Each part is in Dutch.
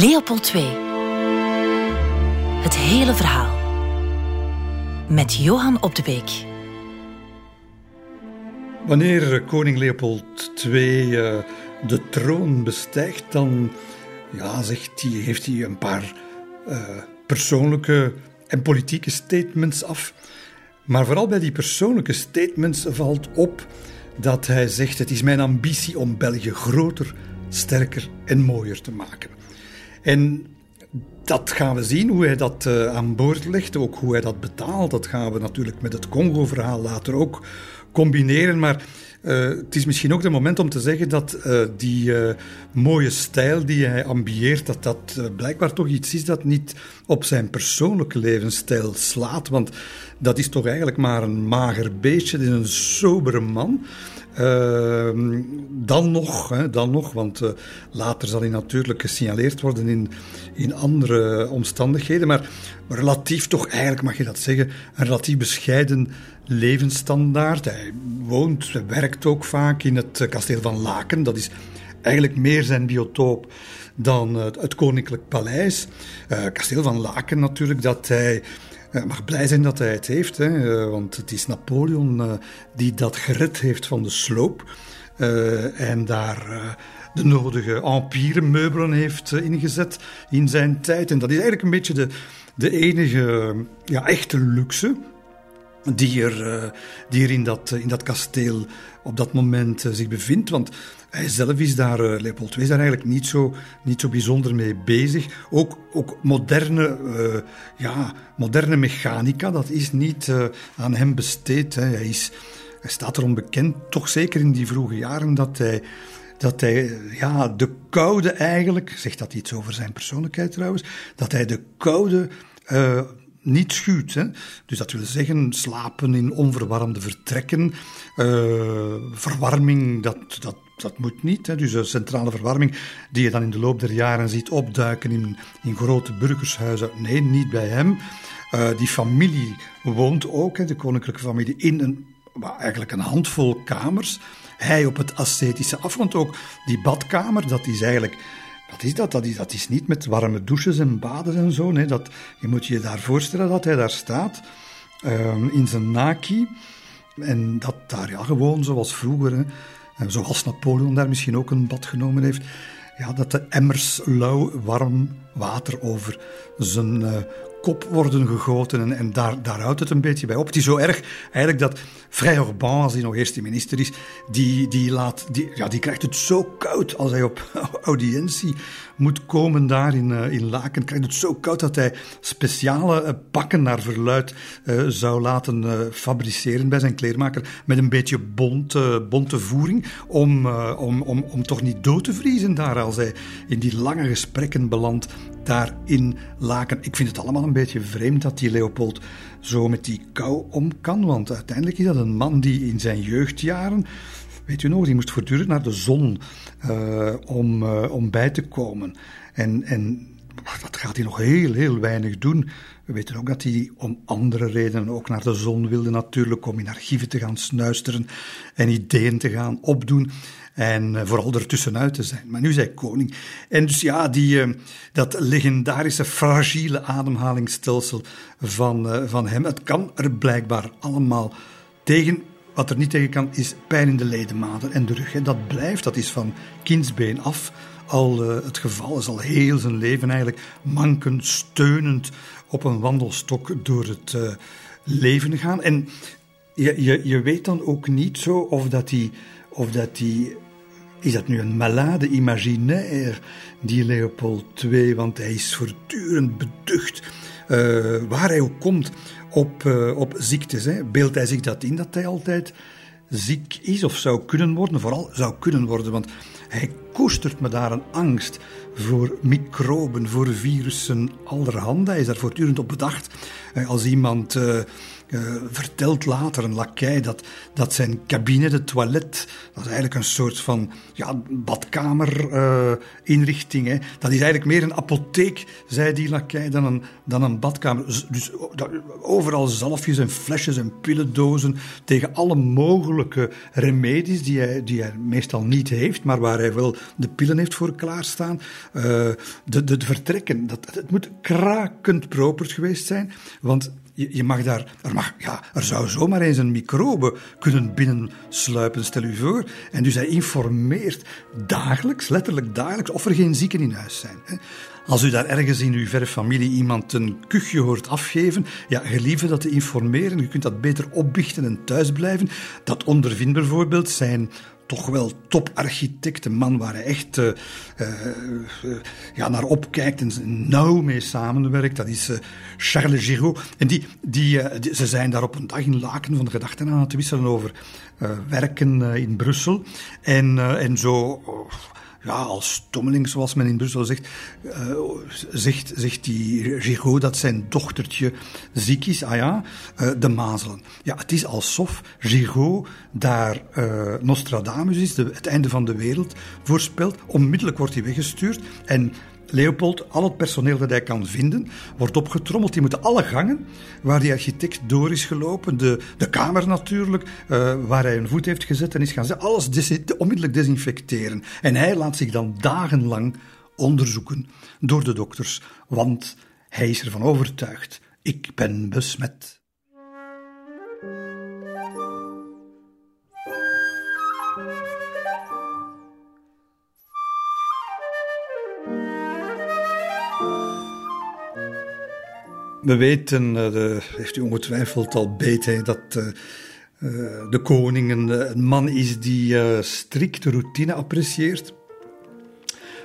Leopold II. Het hele verhaal. Met Johan Op de Beek. Wanneer koning Leopold II uh, de troon bestijgt, dan ja, zegt hij, heeft hij een paar uh, persoonlijke en politieke statements af. Maar vooral bij die persoonlijke statements valt op dat hij zegt: Het is mijn ambitie om België groter, sterker en mooier te maken. En dat gaan we zien, hoe hij dat uh, aan boord legt, ook hoe hij dat betaalt. Dat gaan we natuurlijk met het Congo-verhaal later ook combineren. Maar uh, het is misschien ook het moment om te zeggen dat uh, die mooie stijl die hij ambieert, dat dat blijkbaar toch iets is dat niet op zijn persoonlijke levensstijl slaat. Want dat is toch eigenlijk maar een mager beestje, is een sobere man. Uh, dan nog, hè, dan nog, want uh, later zal hij natuurlijk gesignaleerd worden in, in andere omstandigheden, maar relatief toch, eigenlijk mag je dat zeggen, een relatief bescheiden levensstandaard. Hij woont, werkt ook vaak in het kasteel van Laken, dat is eigenlijk meer zijn biotoop dan het, het Koninklijk Paleis. Uh, kasteel van Laken natuurlijk, dat hij hij mag blij zijn dat hij het heeft, hè, eh, want het is Napoleon uh, die dat gered heeft van de sloop. Uh, en daar de nodige empire-meubelen heeft ingezet in zijn tijd. En dat is eigenlijk een beetje de, de enige ja, echte luxe die er, die er in, dat, in dat kasteel op dat moment zich bevindt. Want hij zelf is daar, uh, Leopold II is daar eigenlijk niet zo, niet zo bijzonder mee bezig. Ook, ook moderne, uh, ja, moderne mechanica, dat is niet aan hem besteed. Hè. Hij, is, hij staat erom bekend, toch zeker in die vroege jaren, dat hij, dat hij ja, de koude eigenlijk, zegt dat iets over zijn persoonlijkheid trouwens, dat hij de koude niet schuwt. Hè. Dus dat wil zeggen slapen in onverwarmde vertrekken, verwarming, dat, dat dat moet niet. Hè. Dus de centrale verwarming die je dan in de loop der jaren ziet opduiken in, in grote burgershuizen. Nee, niet bij hem. Uh, die familie woont ook, hè, de koninklijke familie, in een, eigenlijk een handvol kamers. Hij op het ascetische af, want ook die badkamer, dat is eigenlijk... Wat is dat? Dat is, niet met warme douches en baden en zo. Dat, je moet je daar voorstellen dat hij daar staat, uh, in zijn naki. En dat daar gewoon zoals vroeger... Hè, zoals Napoleon daar misschien ook een bad genomen heeft, ja, dat de emmers lauw warm water over zijn uh, kop worden gegoten. En, en daar, daar houdt het een beetje bij op. Het is zo erg eigenlijk dat Vrij Orban, als hij nog eerste minister is, die, die, laat, die, ja, die krijgt het zo koud als hij op audiëntie moet komen daar in, uh, in Laken. Krijgt het zo koud dat hij speciale uh, pakken naar verluid uh, zou laten fabriceren bij zijn kleermaker. Met een beetje bonte, bonte voering. Om, om, om, om toch niet dood te vriezen daar als hij in die lange gesprekken belandt daar in Laken. Ik vind het allemaal een beetje vreemd dat die Leopold zo met die kou om kan. Want uiteindelijk is dat een man die in zijn jeugdjaren weet u nog, die moest voortdurend naar de zon uh, om, uh, om bij te komen. En, en dat gaat hij nog heel, heel weinig doen. We weten ook dat hij om andere redenen ook naar de zon wilde natuurlijk, om in archieven te gaan snuisteren en ideeën te gaan opdoen. En uh, vooral ertussenuit te zijn. Maar nu is hij koning. En dus ja, die, dat legendarische fragiele ademhalingsstelsel van, van hem, het kan er blijkbaar allemaal tegen. Wat er niet tegen kan, is pijn in de ledematen en de rug. Dat blijft, dat is van kindsbeen af al uh, het geval. Is al heel zijn leven eigenlijk mankend, steunend op een wandelstok door het uh, leven gaan. En je, je, je weet dan ook niet zo of dat hij. Of dat die, is dat nu een malade imaginaire, die Leopold II? Want hij is voortdurend beducht. Uh, waar hij ook komt, op, uh, op ziektes. Hè. Beeldt hij zich dat in dat hij altijd ziek is of zou kunnen worden? Vooral zou kunnen worden, want hij koestert me daar een angst voor microben, voor virussen allerhande. Hij is daar voortdurend op bedacht. Eh, als iemand uh, vertelt later, een lakij, dat, dat zijn cabine, de toilet, dat is eigenlijk een soort van ja, badkamerinrichting. Uh, dat is eigenlijk meer een apotheek, zei die lakij, dan een, dan een badkamer. Dus overal zalfjes en flesjes en pillendozen tegen alle mogelijke remedies die hij, die hij meestal niet heeft, maar waar hij wel de pillen heeft voor klaarstaan. Uh, de, de, de, vertrekken, dat, het moet krakend properd geweest zijn. Want je, mag daar, er, mag, ja, er zou zomaar eens een microbe kunnen binnensluipen, stel u voor. En dus hij informeert dagelijks, letterlijk dagelijks, of er geen zieken in huis zijn. Als u daar ergens in uw verre familie iemand een kuchje hoort afgeven, ja, gelieve dat te informeren. Je kunt dat beter opbichten en thuisblijven. Dat ondervindt bijvoorbeeld zijn toch wel toparchitect, een man waar hij echt uh, uh, ja, naar opkijkt en nauw mee samenwerkt. Dat is uh, Charles Giraud. En die, die, ze zijn daar op een dag in Laken van gedachten aan het wisselen over werken in Brussel. En, en zo ja, als tommeling, zoals men in Brussel zegt, uh, zegt, zegt die Gigot dat zijn dochtertje ziek is. Ah ja, uh, de mazelen. Ja, het is alsof Gigot daar uh, Nostradamus is, het einde van de wereld, voorspelt. Onmiddellijk wordt hij weggestuurd en Leopold, al het personeel dat hij kan vinden, wordt opgetrommeld. Die moeten alle gangen waar die architect door is gelopen, de, de kamer natuurlijk, uh, waar hij een voet heeft gezet en is gaan zetten, alles onmiddellijk desinfecteren. En hij laat zich dan dagenlang onderzoeken door de dokters, want hij is ervan overtuigd: ik ben besmet. We weten, eh, heeft u ongetwijfeld al beet, dat uh, de koning een, man is die strikte routine apprecieert.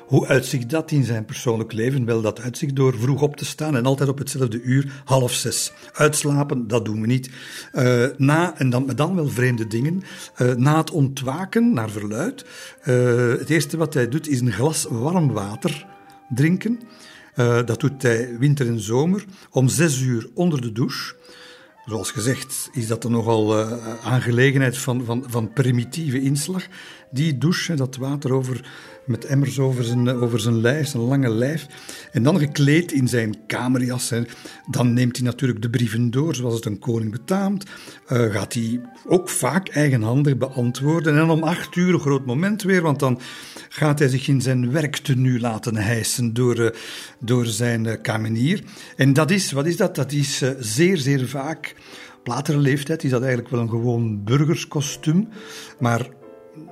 Hoe uitzicht dat in zijn persoonlijk leven? Wel, dat uitzicht door vroeg op te staan en altijd op hetzelfde uur, half zes. Uitslapen, dat doen we niet. Uh, na, en dan, dan wel vreemde dingen, uh, na het ontwaken, naar verluid, uh, het eerste wat hij doet is een glas warm water drinken. Uh, dat doet hij winter en zomer om zes uur onder de douche. Zoals gezegd is dat er nogal uh, aangelegenheid van, van, van primitieve inslag. Die douche, dat water over met emmers over zijn, over zijn lijf, zijn lange lijf. En dan gekleed in zijn kamerjas. Dan neemt hij natuurlijk de brieven door, zoals het een koning betaamt. Uh, gaat hij ook vaak eigenhandig beantwoorden. En om acht uur een groot moment weer, want dan gaat hij zich in zijn werktenu laten hijsen door, uh, door zijn uh, kamenier. En dat is, wat is dat? Dat is zeer, zeer vaak op latere leeftijd is dat eigenlijk wel een gewoon burgerskostuum. Maar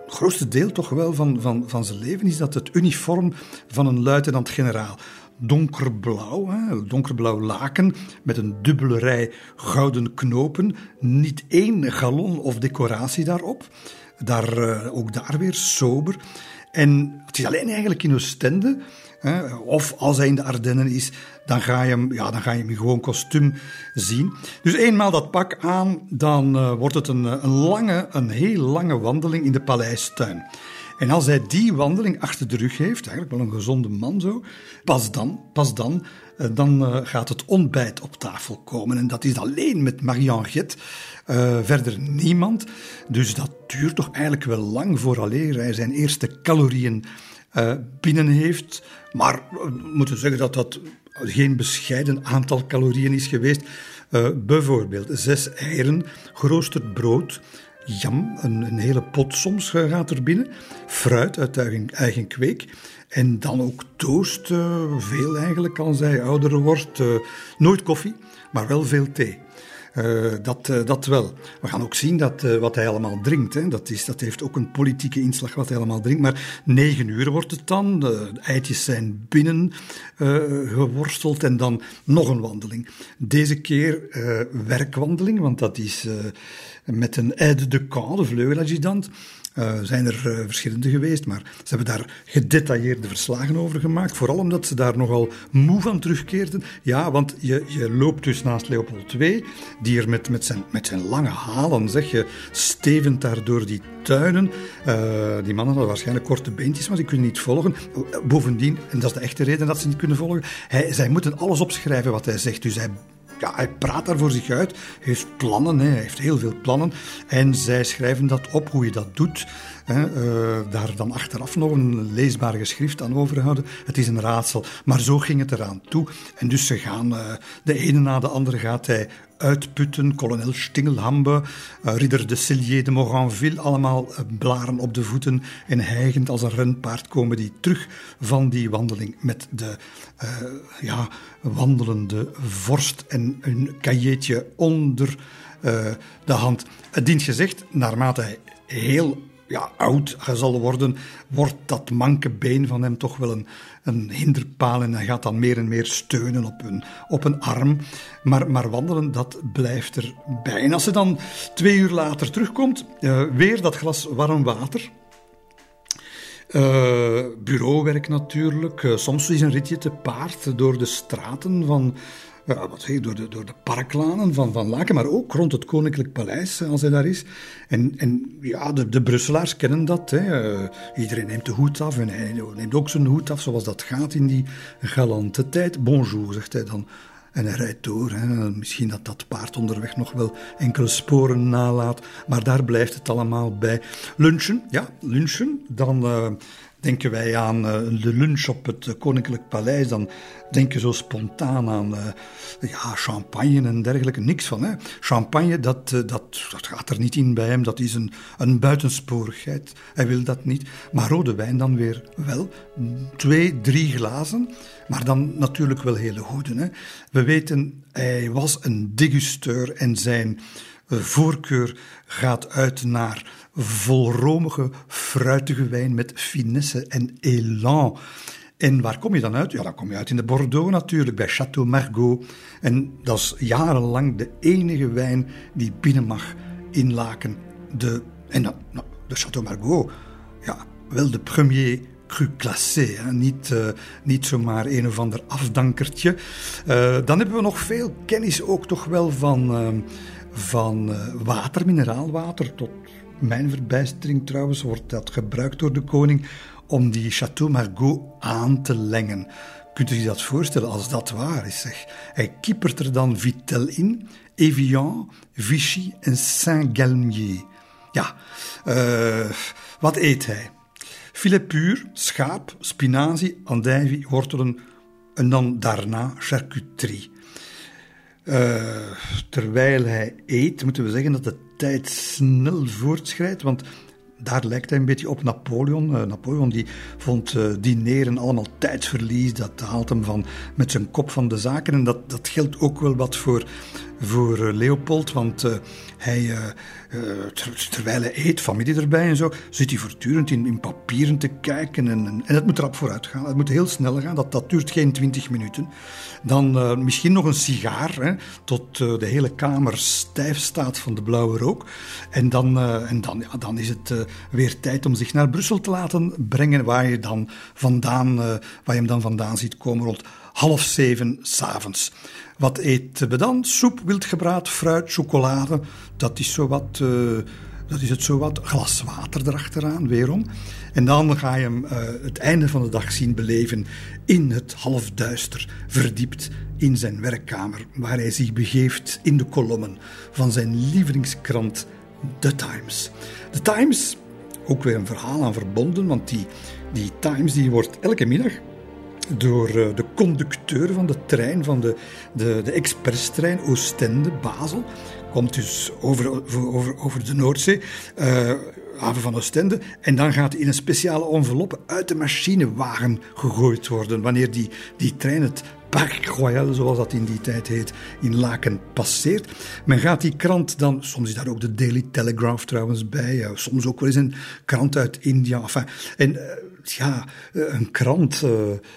het grootste deel toch wel van, van, van zijn leven is dat het uniform van een luitenant-generaal. Donkerblauw, hè, donkerblauw laken met een dubbele rij gouden knopen, niet één galon of decoratie daarop. Daar, uh, ook daar weer sober. En het is alleen eigenlijk in Oostende of als hij in de Ardennen is, dan ga je hem, ja, dan ga je hem in gewoon kostuum zien. Dus eenmaal dat pak aan, dan uh, wordt het een, een lange, een heel lange wandeling in de paleistuin. En als hij die wandeling achter de rug heeft, eigenlijk wel een gezonde man zo, pas dan, pas dan, uh, dan uh, gaat het ontbijt op tafel komen. En dat is alleen met Marie-Henriette, uh, verder niemand. Dus dat duurt toch eigenlijk wel lang vooraleer hij zijn eerste calorieën binnen heeft. Maar we moeten zeggen dat dat geen bescheiden aantal calorieën is geweest. Uh, bijvoorbeeld zes eieren, geroosterd brood, jam, een, een, hele pot soms gaat er binnen, fruit uit eigen, kweek. En dan ook toast, veel eigenlijk als hij ouder wordt. Nooit koffie, maar wel veel thee. Uh, dat, uh, dat wel. We gaan ook zien dat uh, wat hij allemaal drinkt, hè, dat, is, dat heeft ook een politieke inslag wat hij allemaal drinkt. Maar negen uur wordt het dan, de eitjes zijn binnen geworsteld en dan nog een wandeling. Deze keer werkwandeling, want dat is met een aide de camp, de vleugeladjudant. Uh, zijn er uh, verschillende geweest, maar ze hebben daar gedetailleerde verslagen over gemaakt. Vooral omdat ze daar nogal moe van terugkeerden. Ja, want je, je loopt dus naast Leopold II, die er met, met, zijn, met zijn lange halen, zeg je, stevend daar door die tuinen. Uh, die mannen hadden waarschijnlijk korte beentjes, maar die kunnen niet volgen. Bovendien, en dat is de echte reden dat ze niet kunnen volgen, hij, zij moeten alles opschrijven wat hij zegt. Dus hij ja, hij praat daar voor zich uit, heeft plannen, hij heeft heel veel plannen. En zij schrijven dat op hoe je dat doet. hè, uh, daar dan achteraf nog een leesbaar geschrift aan overhouden. Het is een raadsel. Maar zo ging het eraan toe. En dus ze gaan, uh, de ene na de andere gaat hij uitputten. Kolonel Stingelhambe, uh, ridder de Cellier de Moranville, allemaal blaren op de voeten en hijgend als een renpaard komen die terug van die wandeling met de ja, wandelende vorst en een cahiers onder de hand. Het dient gezegd, naarmate hij heel ja, oud zal worden, wordt dat manke been van hem toch wel een, een hinderpaal en hij gaat dan meer en meer steunen op een, op een arm. Maar, maar wandelen, dat blijft erbij. En als ze dan twee uur later terugkomt, uh, weer dat glas warm water. Uh, bureauwerk natuurlijk. Uh, soms is een ritje te paard door de straten van, ja, wat zeg, door, de, door de parklanen van, van Laken, maar ook rond het Koninklijk Paleis, als hij daar is. En, en ja, de, Brusselaars kennen dat. Hè. Uh, iedereen neemt de hoed af en hij neemt ook zijn hoed af, zoals dat gaat in die galante tijd. Bonjour, zegt hij dan. En hij rijdt door. Hè. Misschien dat dat paard onderweg nog wel enkele sporen nalaat. Maar daar blijft het allemaal bij. Lunchen, ja, lunchen. Dan uh, denken wij aan uh, de lunch op het Koninklijk Paleis. Dan denken zo spontaan aan uh, ja, champagne en dergelijke. Niks van. Hè. Champagne, dat, uh, dat, dat gaat er niet in bij hem. Dat is een, een buitensporigheid. Hij wil dat niet. Maar rode wijn dan weer wel. Twee, drie glazen. Maar dan natuurlijk wel hele goede. Hè. We weten, hij was een degusteur en zijn voorkeur gaat uit naar volromige, fruitige wijn met finesse en elan. En waar kom je dan uit? Ja, dan kom je uit in de Bordeaux natuurlijk, bij Château Margaux. En dat is jarenlang de enige wijn die binnen mag in Laken. De, en dan, nou, de Château Margaux, ja, wel de premier cru classé? Niet, uh, niet zomaar een of ander afdankertje. Uh, dan hebben we nog veel kennis ook toch wel van, uh, van water, mineraalwater. Tot mijn verbijstering trouwens wordt dat gebruikt door de koning om die Château Margaux aan te lengen. Kunt u zich dat voorstellen als dat waar is? Zeg. Hij kiepert er dan Vitel in, Evian, Vichy en Saint-Galmier. Ja, uh, wat eet hij? Filet puur, schaap, spinazie, andijvie, wortelen en dan daarna charcuterie. Uh, terwijl hij eet, moeten we zeggen dat de tijd snel voortschrijdt, want daar lijkt hij een beetje op Napoleon. Uh, Napoleon die vond uh, dineren allemaal tijdsverlies. Dat haalt hem van met zijn kop van de zaken. En dat, dat geldt ook wel wat voor, voor uh, Leopold. Want hij, ter, terwijl hij eet, familie erbij en zo, zit hij voortdurend in, in papieren te kijken. En, en, en het moet erop vooruit gaan. Het moet heel snel gaan. Dat, dat duurt geen twintig minuten. Dan misschien nog een sigaar, hè, tot de hele kamer stijf staat van de blauwe rook. En dan, en dan, ja, dan is het weer tijd om zich naar Brussel te laten brengen, waar je, dan vandaan, waar je hem dan vandaan ziet komen rond half zeven s'avonds. Wat eten we? Soep, wildgebraad, fruit, chocolade. Dat is zo wat... Uh, dat is het zo wat glas water erachteraan, weerom. En dan ga je hem uh, het einde van de dag zien beleven in het halfduister, verdiept in zijn werkkamer, waar hij zich begeeft in de kolommen van zijn lievelingskrant The Times. The Times, ook weer een verhaal aan verbonden, want die, die Times die wordt elke middag door uh, de conducteur van de trein, van de, de, de expresstrein Oostende-Basel, komt dus over, over, over de Noordzee, uh, haven van Oostende, en dan gaat in een speciale envelop uit de machinewagen gegooid worden wanneer die, die trein het Parc Royal, zoals dat in die tijd heet, in Laken passeert. Men gaat die krant dan, soms is daar ook de Daily Telegraph trouwens bij, soms ook wel eens een krant uit India. Enfin, en ja, eh, een krant, uh,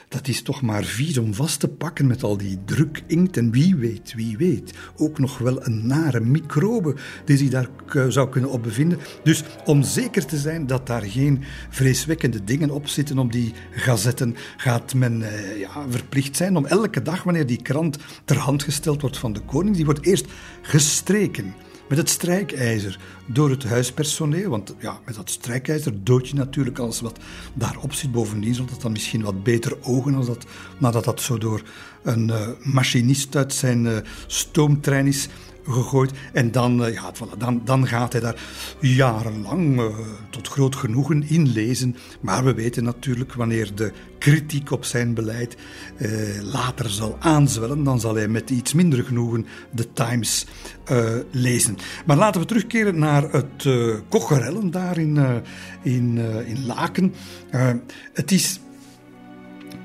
dat is toch maar vies om vast te pakken met al die druk inkt. En wie weet, wie weet, ook nog wel een nare microbe die zich daar zou kunnen op bevinden. Dus om zeker te zijn dat daar geen vreeswekkende dingen op zitten op die gazetten, gaat men uh, ja, verplicht zijn om elke dag, wanneer die krant ter hand gesteld wordt van de koning, die wordt eerst gestreken met het strijkijzer door het huispersoneel. Want ja, met dat strijkijzer dood je natuurlijk alles wat daarop zit. Bovendien zal dat dan misschien wat beter ogen als dat, nadat dat zo door een uh, machinist uit zijn uh, stoomtrein is gegooid. En dan, uh, ja, voilà, dan, dan gaat hij daar jarenlang uh, tot groot genoegen in lezen. Maar we weten natuurlijk wanneer de kritiek op zijn beleid uh, later zal aanzwellen, dan zal hij met iets minder genoegen de Times lezen. Maar laten we terugkeren naar het uh, Kocherellen daar in, in, in Laken. het is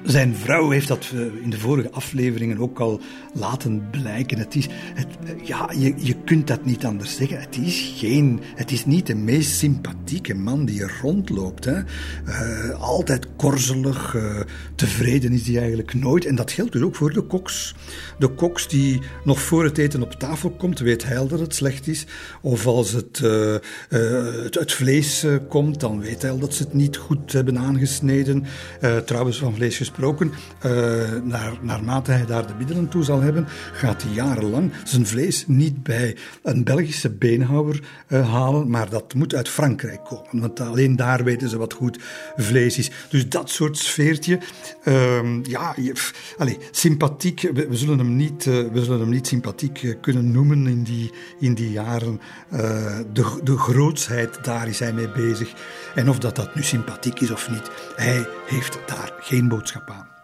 zijn vrouw heeft dat eh, in de vorige afleveringen ook al laten blijken. Het is, het, eh, ja, je, je kunt dat niet anders zeggen. Het is, geen, het is niet de meest sympathieke man die er rondloopt. Hè. Uh, altijd korzelig, tevreden is hij eigenlijk nooit. En dat geldt dus ook voor de koks. De koks die nog voor het eten op tafel komt, weet hij dat het slecht is. Of als het, uh, het, het, vlees komt, dan weet hij al dat ze het niet goed hebben aangesneden. trouwens, van vlees gesproken gesproken, uh, naar, naarmate hij daar de middelen toe zal hebben, gaat hij jarenlang zijn vlees niet bij een Belgische beenhouwer uh, halen, maar dat moet uit Frankrijk komen. Want alleen daar weten ze wat goed vlees is. Dus dat soort sfeertje, uh, ja, allez, sympathiek, we, zullen hem niet, uh, we zullen hem niet sympathiek kunnen noemen in die, in die jaren. de, de grootsheid, daar is hij mee bezig. En of dat, dat nu sympathiek is of niet, hij heeft daar geen boodschap aan.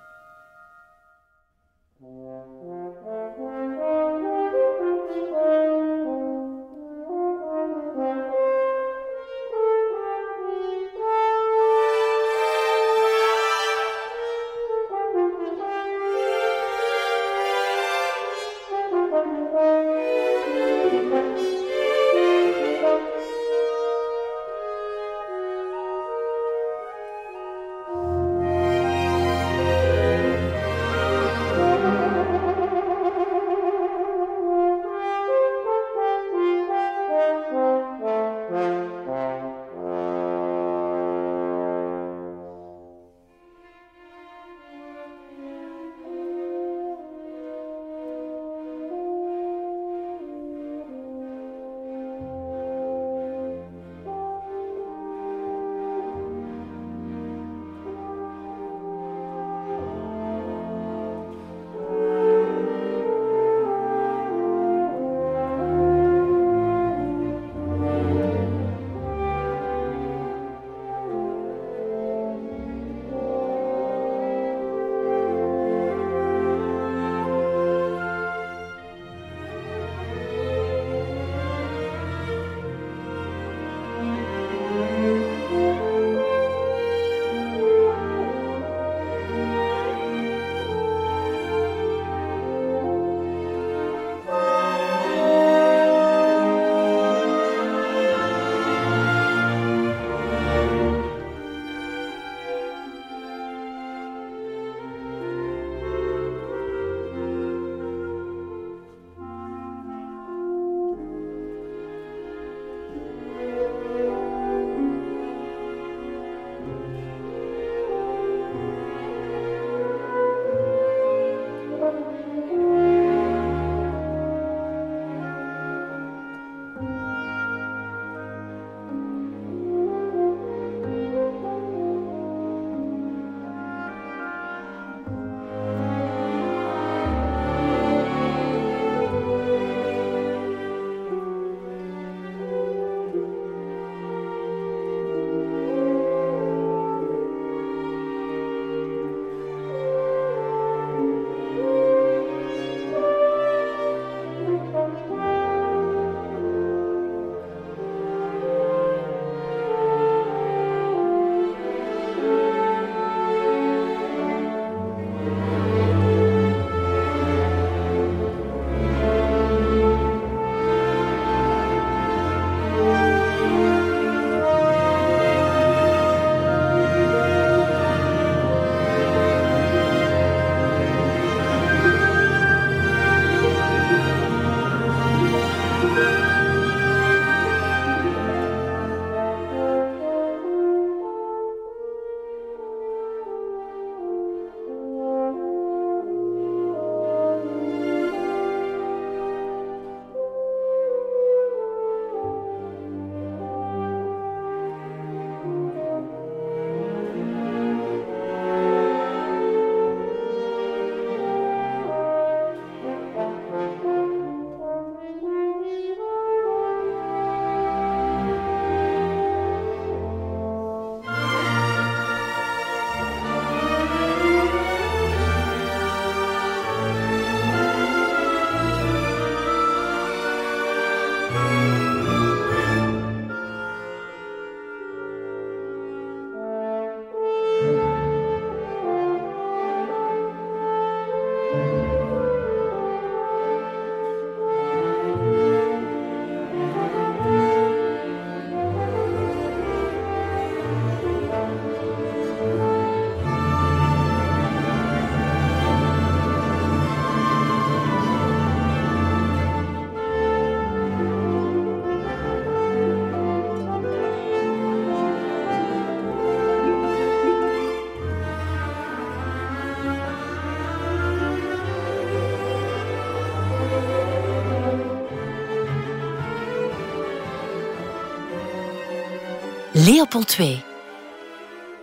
Leopold II.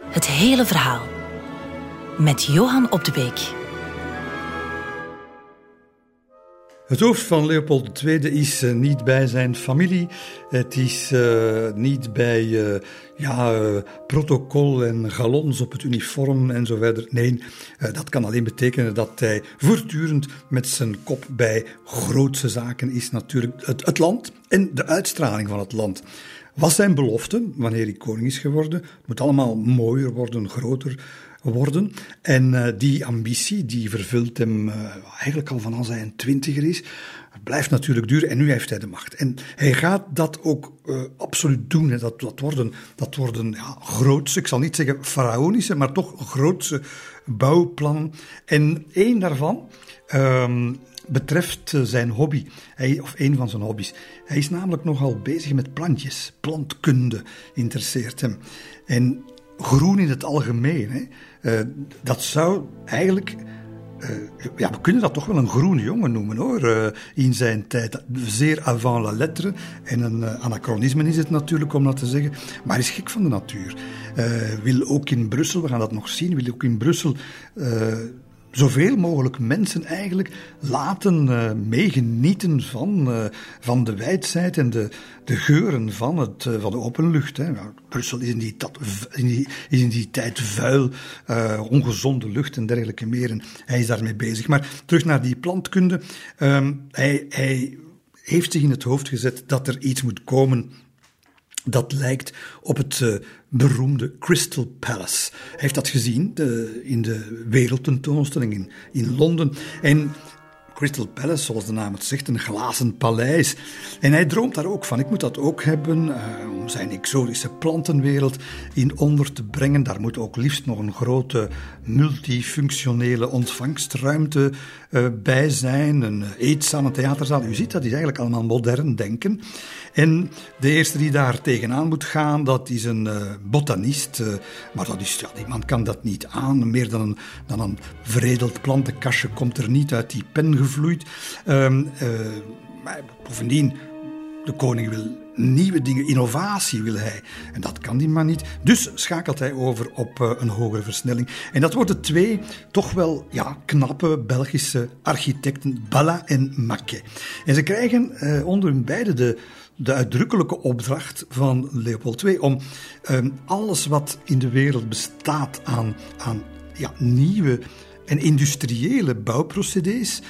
Het hele verhaal. Met Johan Op de Beek. Het hoofd van Leopold II is uh, niet bij zijn familie. Het is uh, niet bij uh, ja, protocol en galons op het uniform en zo verder. Nee, dat kan alleen betekenen dat hij voortdurend met zijn kop bij grootse zaken is. Natuurlijk het land en de uitstraling van het land was zijn belofte, wanneer hij koning is geworden. Het moet allemaal mooier worden, groter worden. En uh, die ambitie, die vervult hem uh, eigenlijk al van als hij twintiger is. Het blijft natuurlijk duren en nu heeft hij de macht. En hij gaat dat ook uh, absoluut doen. Dat, dat worden, dat worden ja, grootse, ik zal niet zeggen faraonische, maar toch grootse bouwplannen. En één daarvan um, betreft zijn hobby, hij, of een van zijn hobby's. Hij is namelijk nogal bezig met plantjes. Plantkunde interesseert hem. En groen in het algemeen, hè, uh, dat zou eigenlijk. Uh, ja, we kunnen dat toch wel een groen jongen noemen hoor. In zijn tijd. Zeer avant la lettre. En een anachronisme is het natuurlijk om dat te zeggen. Maar hij is gek van de natuur. wil ook in Brussel, we gaan dat nog zien, wil ook in Brussel zoveel mogelijk mensen eigenlijk laten uh, meegenieten van, uh, van de wijdheid en de, de geuren van, het, uh, van de open lucht. Hè. Nou, Brussel is in die, in die, is in die tijd vuil, ongezonde lucht en dergelijke meer. En hij is daarmee bezig. Maar terug naar die plantkunde. Um, hij, hij heeft zich in het hoofd gezet dat er iets moet komen dat lijkt op het beroemde Crystal Palace. Hij heeft dat gezien de, in de wereldtentoonstelling in, in Londen. En Crystal Palace, zoals de naam het zegt, een glazen paleis. En hij droomt daar ook van. Ik moet dat ook hebben uh, om zijn exotische plantenwereld in onder te brengen. Daar moet ook liefst nog een grote multifunctionele ontvangstruimte uh, bij zijn. Een eetzaal, een theaterzaal. U ziet, dat is eigenlijk allemaal modern denken. En de eerste die daar tegenaan moet gaan, dat is een uh, botanist. Uh, maar dat is, ja, die man kan dat niet aan. Meer dan een, dan een veredeld plantenkastje komt er niet uit die pen gevloeid. Um, uh, maar bovendien, de koning wil nieuwe dingen, innovatie wil hij. En dat kan die man niet. Dus schakelt hij over op een hogere versnelling. En dat worden twee toch wel ja, knappe Belgische architecten, Balla en Maquet. En ze krijgen onder hun beiden de de uitdrukkelijke opdracht van Leopold II om um, alles wat in de wereld bestaat aan, aan ja, nieuwe en industriële bouwprocedés,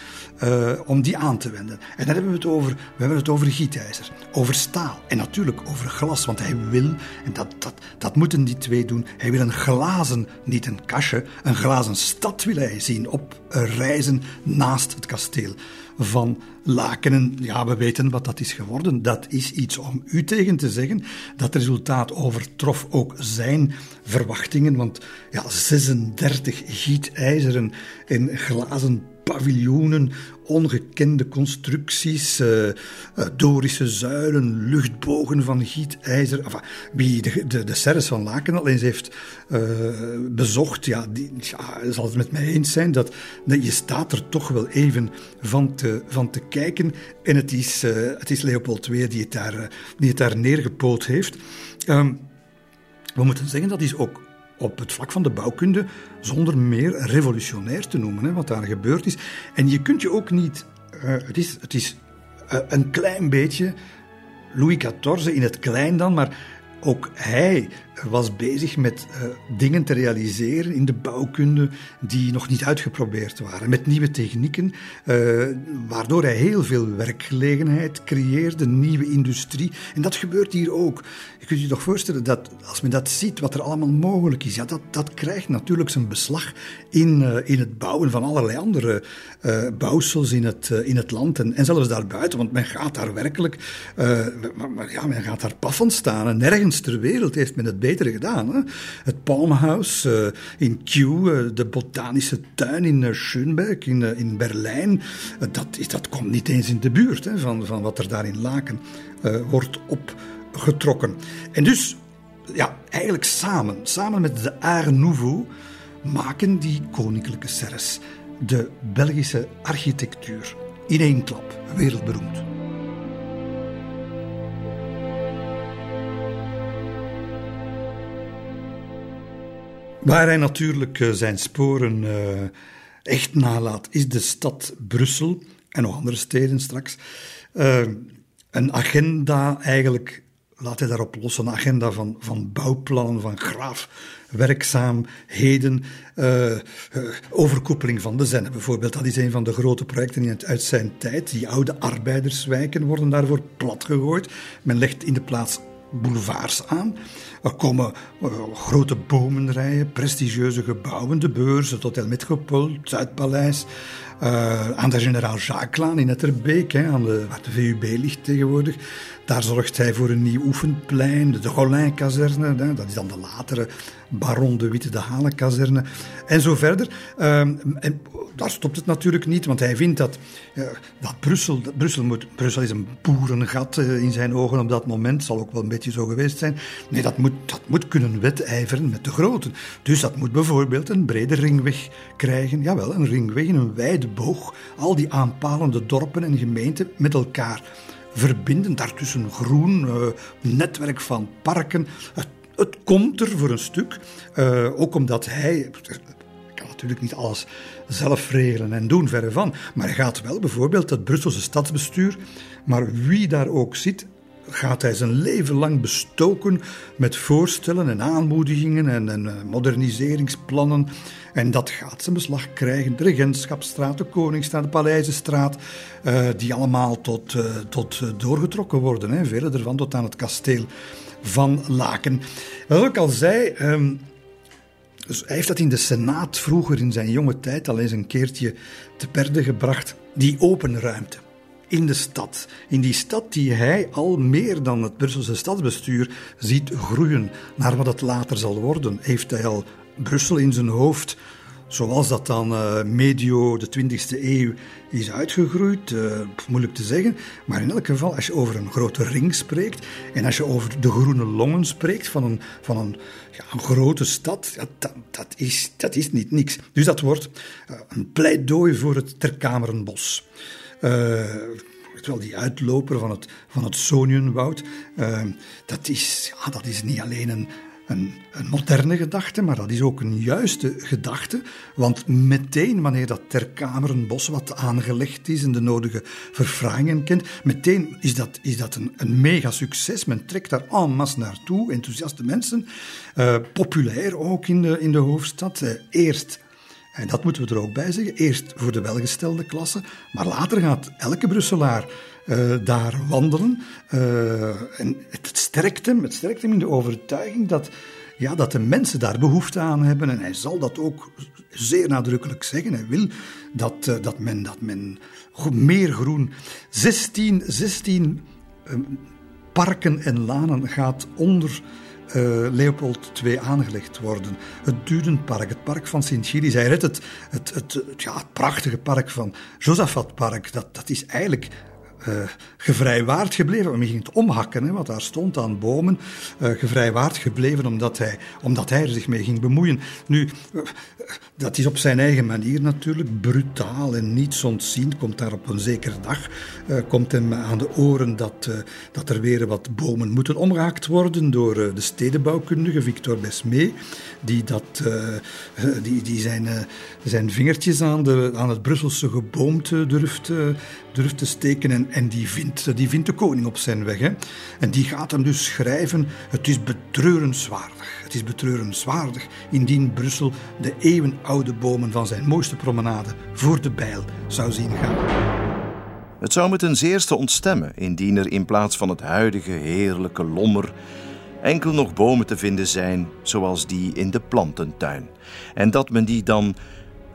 uh, om die aan te wenden. En dan hebben we het over, we hebben het over gietijzer, over staal en natuurlijk over glas, want hij wil, en dat, dat, dat moeten die twee doen, hij wil een glazen, niet een kastje, een glazen stad wil hij zien op reizen naast het kasteel van Lakenen. Ja, we weten wat dat is geworden. Dat is iets om u tegen te zeggen. Dat resultaat overtrof ook zijn verwachtingen. Want ja, 36 gietijzeren en glazen paviljoenen, ongekende constructies, uh, Dorische zuilen, luchtbogen van gietijzer. Enfin, wie de, de, de serres van Laken al eens heeft uh, bezocht, ja, die ja, zal het met mij eens zijn dat, dat je staat er toch wel even van te, van te kijken. En het is, het is Leopold II die het daar, die het daar neergepoot heeft. Um, we moeten zeggen, dat is ook op het vlak van de bouwkunde zonder meer revolutionair te noemen, hè, wat daar gebeurd is. En je kunt je ook niet. Uh, het is, het is uh, een klein beetje Louis XIV in het klein dan, maar ook hij was bezig met uh, dingen te realiseren in de bouwkunde die nog niet uitgeprobeerd waren. Met nieuwe technieken, uh, waardoor hij heel veel werkgelegenheid creëerde, nieuwe industrie. En dat gebeurt hier ook. Je kunt je toch voorstellen dat als men dat ziet, wat er allemaal mogelijk is, ja, dat, dat krijgt natuurlijk zijn beslag in, uh, in het bouwen van allerlei andere bouwsels in het, in het land en, en zelfs daarbuiten. Want men gaat daar werkelijk, maar, maar, ja, men gaat daar paffend staan. En nergens ter wereld heeft men het beter gedaan. Hè? Het Palmhouse uh, in Kew, uh, de botanische tuin in uh, Schönberg in, in Berlijn. dat, dat komt niet eens in de buurt hè, van, van wat er daar in Laken wordt opgetrokken. En dus, ja, eigenlijk samen, samen met de Art Nouveau, maken die koninklijke serres de Belgische architectuur in één klap wereldberoemd. Waar hij natuurlijk eh, zijn sporen uh, echt nalaat, is de stad Brussel en nog andere steden straks. Uh, een agenda eigenlijk, laat hij daarop los, een agenda van, van bouwplannen, van graafwerkzaamheden, uh, overkoepeling van de Zenne bijvoorbeeld. Dat is een van de grote projecten uit zijn tijd. Die oude arbeiderswijken worden daarvoor platgegooid. Men legt in de plaats boulevards aan. Er komen uh, grote bomenrijen, prestigieuze gebouwen, de beurs, het Hotel Metropole, het Zuidpaleis. Uh, aan de generaal Jacquelaan in Etterbeek, hè, aan de, waar de VUB ligt tegenwoordig. Daar zorgt hij voor een nieuw oefenplein, de Golin-kazerne. Dat is dan de latere Baron de Witte de Halen-kazerne. En zo verder. Uh, en daar stopt het natuurlijk niet, want hij vindt dat, uh, dat Brussel, Brussel, moet, Brussel is een boerengat uh, in zijn ogen op dat moment. Zal ook wel een beetje zo geweest zijn. Nee, dat moet, dat moet kunnen wedijveren met de groten. Dus dat moet bijvoorbeeld een brede ringweg krijgen. Jawel, een ringweg in een wijde boog. Al die aanpalende dorpen en gemeenten met elkaar verbinden. Daartussen groen, uh, netwerk van parken. Het, het, komt er voor een stuk. Uh, ook omdat hij kan natuurlijk niet alles zelf regelen en doen, verre van. Maar hij gaat wel bijvoorbeeld het Brusselse stadsbestuur, maar wie daar ook zit, gaat hij zijn leven lang bestoken met voorstellen en aanmoedigingen en, en moderniseringsplannen. En dat gaat zijn beslag krijgen. De Regentschapstraat, de Koningsstraat, de Paleizenstraat, uh, die allemaal tot, uh, tot doorgetrokken worden. Hè. Vele ervan tot aan het kasteel van Laken. Wat ik al zei, um, dus hij heeft dat in de Senaat vroeger in zijn jonge tijd al eens een keertje te perde gebracht. Die open ruimte in de stad. In die stad die hij al meer dan het Brusselse stadsbestuur ziet groeien naar wat het later zal worden, heeft hij al Brussel in zijn hoofd. Zoals dat dan uh, medio de 20e eeuw is uitgegroeid, uh, moeilijk te zeggen. Maar in elk geval, als je over een grote ring spreekt en als je over de groene longen spreekt van een, van een, ja, een grote stad, ja, dat, is, dat is niet niks. Dus dat wordt uh, een pleidooi voor het Terkamerenbos. Terwijl die uitloper van het, van het Sonienwoud, dat, is, ja, dat is niet alleen een, een, moderne gedachte, maar dat is ook een juiste gedachte. Want meteen wanneer dat ter kamer een bos wat aangelegd is en de nodige verfraaiingen kent, meteen is dat, is dat een, een mega succes. Men trekt daar en masse naartoe, enthousiaste mensen. Uh, populair ook in de, in de hoofdstad. Uh, eerst en dat moeten we er ook bij zeggen. Eerst voor de welgestelde klasse, maar later gaat elke Brusselaar uh, daar wandelen. Uh, en het sterkt hem, het sterkt hem in de overtuiging dat, ja, dat de mensen daar behoefte aan hebben. En hij zal dat ook zeer nadrukkelijk zeggen. Hij wil dat, uh, dat, men, dat men meer groen. 16, 16 parken en lanen gaat onder uh, Leopold II aangelegd worden. Het Dudenpark, het park van Sint-Gilles. Hij redt het, het, het, ja, het prachtige park van Josafatpark. Dat, dat is eigenlijk uh, gevrijwaard gebleven. Men ging het omhakken, hè, wat daar stond aan bomen. Uh, gevrijwaard gebleven omdat hij, omdat hij er zich mee ging bemoeien. Nu, uh, dat is op zijn eigen manier natuurlijk brutaal en niets ontziend. Komt daar op een zekere dag, komt hem aan de oren dat, dat er weer wat bomen moeten omgehaakt worden door de stedenbouwkundige Victor Besmé, die, dat, die, die zijn, zijn vingertjes aan, de, aan het Brusselse geboomte durft, durft te steken en, en die, vindt, die de koning op zijn weg. En die gaat hem dus schrijven, het is betreurenswaardig. Het is betreurenswaardig indien Brussel de eeuwenoude bomen van zijn mooiste promenade voor de bijl zou zien gaan. Het zou me ten zeerste ontstemmen indien er in plaats van het huidige heerlijke lommer enkel nog bomen te vinden zijn zoals die in de plantentuin. En dat men die dan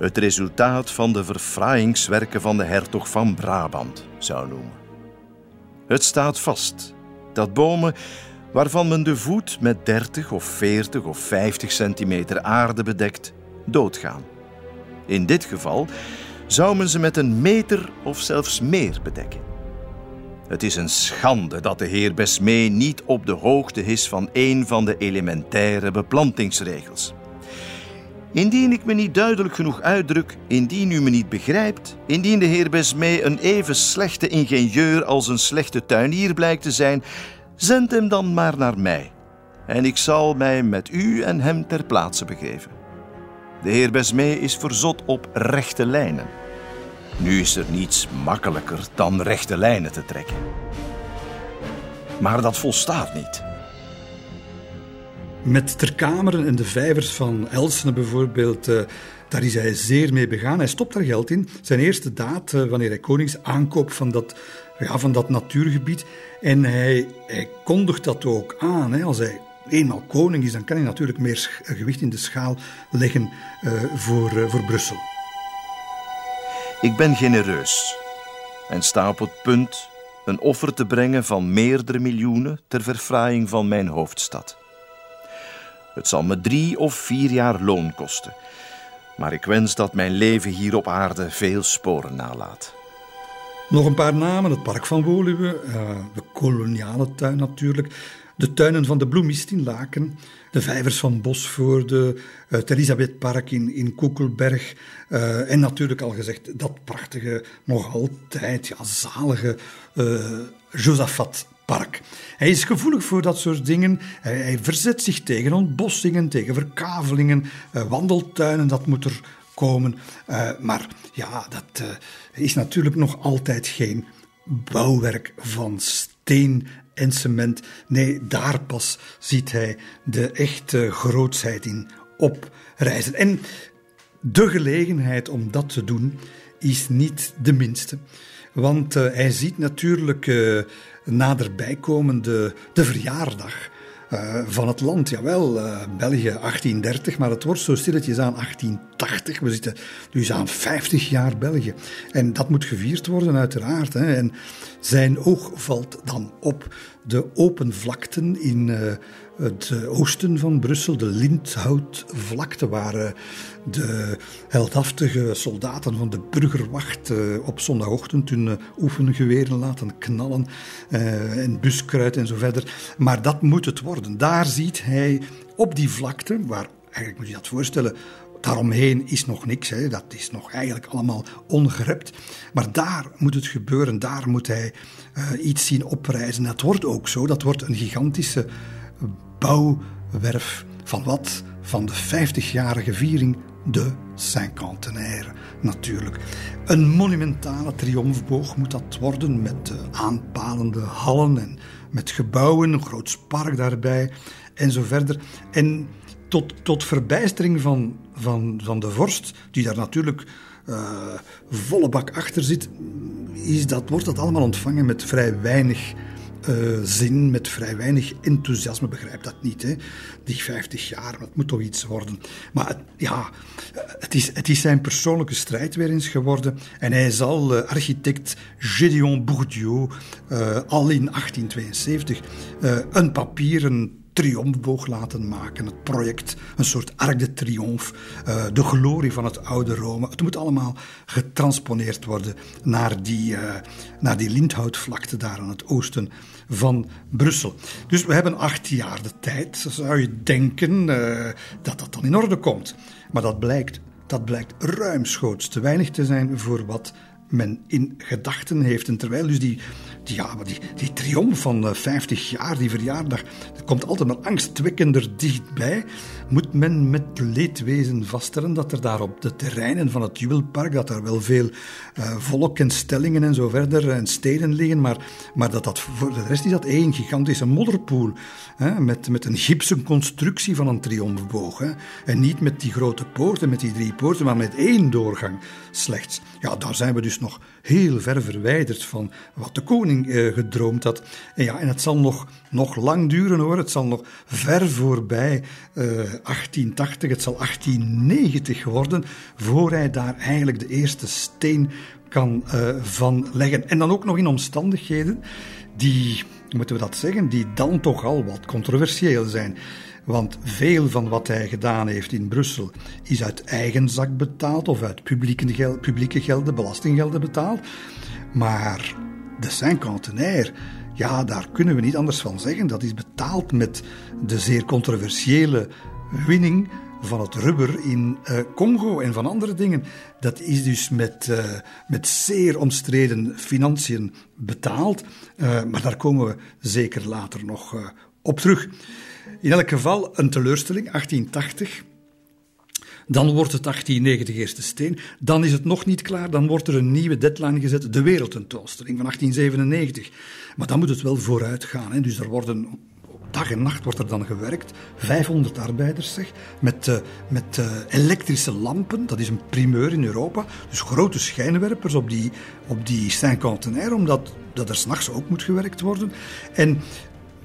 het resultaat van de verfraaiingswerken van de hertog van Brabant zou noemen. Het staat vast dat bomen waarvan men de voet met 30 of 40 of 50 centimeter aarde bedekt, doodgaan. In dit geval zou men ze met een meter of zelfs meer bedekken. Het is een schande dat de heer Besmee niet op de hoogte is van een van de elementaire beplantingsregels. Indien ik me niet duidelijk genoeg uitdruk, indien u me niet begrijpt, indien de heer Besmee een even slechte ingenieur als een slechte tuinier blijkt te zijn, zend hem dan maar naar mij. En ik zal mij met u en hem ter plaatse begeven. De heer Besmee is verzot op rechte lijnen. Nu is er niets makkelijker dan rechte lijnen te trekken. Maar dat volstaat niet. Met Terkameren en de vijvers van Elsene bijvoorbeeld, uh, daar is hij zeer mee begaan. Hij stopt daar geld in. Zijn eerste daad, uh, wanneer hij koning is, aankoop van dat, ja, van dat natuurgebied. En hij, kondigt dat ook aan. Hè. Als hij eenmaal koning is, dan kan hij natuurlijk meer gewicht in de schaal leggen voor, voor Brussel. Ik ben genereus en sta op het punt een offer te brengen van meerdere miljoenen ter verfraaiing van mijn hoofdstad. Het zal me drie of vier jaar loon kosten, maar ik wens dat mijn leven hier op aarde veel sporen nalaat. Nog een paar namen: het Park van Woluwe, uh, de koloniale tuin natuurlijk, de tuinen van de bloemist in Laken, de vijvers van Bosvoorde, het Elisabethpark in, in Koekelberg uh, en natuurlijk al gezegd dat prachtige, nog altijd ja, zalige uh, Josaphat Park. Hij is gevoelig voor dat soort dingen. Hij, verzet zich tegen ontbossingen, tegen verkavelingen, uh, wandeltuinen, dat moet er komen. Uh, maar ja, dat uh, is natuurlijk nog altijd geen bouwwerk van steen en cement. Nee, daar pas ziet hij de echte grootsheid in oprijzen. En de gelegenheid om dat te doen is niet de minste. Want hij ziet natuurlijk naderbij komen de, verjaardag uh, van het land. Jawel, België 1830, maar het wordt zo stilletjes aan 1880. We zitten dus aan 50 jaar België. En dat moet gevierd worden, uiteraard. Hè. En zijn oog valt dan op de open vlakten in het eh, oosten van Brussel, de Lindhoutvlakte, waar eh, de heldhaftige soldaten van de burgerwacht eh, op zondagochtend hun oefengeweren laten knallen en buskruid en zo verder. Maar dat moet het worden. Daar ziet hij op die vlakte, waar eigenlijk moet je dat voorstellen, Daaromheen is nog niks, hè. dat is nog eigenlijk allemaal ongerept. Maar daar moet het gebeuren, daar moet hij iets zien oprijzen. Dat wordt ook zo, dat wordt een gigantische bouwwerf van wat? Van de 50-jarige viering, de Cinquantenaire natuurlijk. Een monumentale triomfboog moet dat worden met aanpalende hallen en met gebouwen, een groot park daarbij en zo verder. En tot, tot verbijstering van, van, van de vorst, die daar natuurlijk uh, volle bak achter zit, is dat, wordt dat allemaal ontvangen met vrij weinig uh, zin, met vrij weinig enthousiasme. Begrijp dat niet, hè? Die 50 jaar, het moet toch iets worden. Maar het, ja, het is, het is zijn persoonlijke strijd weer eens geworden. En hij zal uh, architect Gédéon Bourdieu uh, al in 1872 een papieren triomfboog laten maken. Het project, een soort Arc de Triomphe, de glorie van het oude Rome. Het moet allemaal getransponeerd worden naar die, uh, naar die lindhoutvlakte daar aan het oosten van Brussel. Dus we hebben acht jaar de tijd. Zou je denken uh, dat dat dan in orde komt. Maar dat blijkt, dat blijkt ruimschoots te weinig te zijn voor wat men in gedachten heeft. En terwijl dus die, die, ja, die, die triomf van 50 jaar, die verjaardag, dat komt altijd maar angstwekkender dichtbij, moet men met leedwezen vaststellen dat er daar op de terreinen van het Jubelpark, dat er wel veel uh, volk en stellingen en zo verder en steden liggen, maar, maar dat dat voor de rest is dat één gigantische modderpoel, hè, met, met een gipsen constructie van een triomfboog. En niet met die grote poorten, met die drie poorten, maar met één doorgang slechts. Ja, daar zijn we dus nog heel ver verwijderd van wat de koning eh, gedroomd had. En ja, en het zal nog, nog lang duren hoor. Het zal nog ver voorbij eh, 1880, het zal 1890 worden, voor hij daar eigenlijk de eerste steen kan uh, van leggen. En dan ook nog in omstandigheden die, moeten we dat zeggen, die dan toch al wat controversieel zijn. Want veel van wat hij gedaan heeft in Brussel is uit eigen zak betaald of uit publieke, publieke gelden, belastinggelden betaald. Maar de Saint-Cantenaire, ja, daar kunnen we niet anders van zeggen. Dat is betaald met de zeer controversiële winning van het rubber in uh, Congo en van andere dingen. Dat is dus met, uh, met zeer omstreden financiën betaald. Uh, maar daar komen we zeker later nog op terug. In elk geval een teleurstelling, 1880. Dan wordt het 1890 eerste steen. Dan is het nog niet klaar. Dan wordt er een nieuwe deadline gezet. De wereldtentoonstelling van 1897. Maar dan moet het wel vooruit gaan. Hè. Dus er worden dag en nacht wordt er dan gewerkt. 500 arbeiders, zeg. Met, uh, met uh, elektrische lampen. Dat is een primeur in Europa. Dus grote schijnwerpers op die, op die Saint-Contenaire, omdat dat er s'nachts ook moet gewerkt worden. En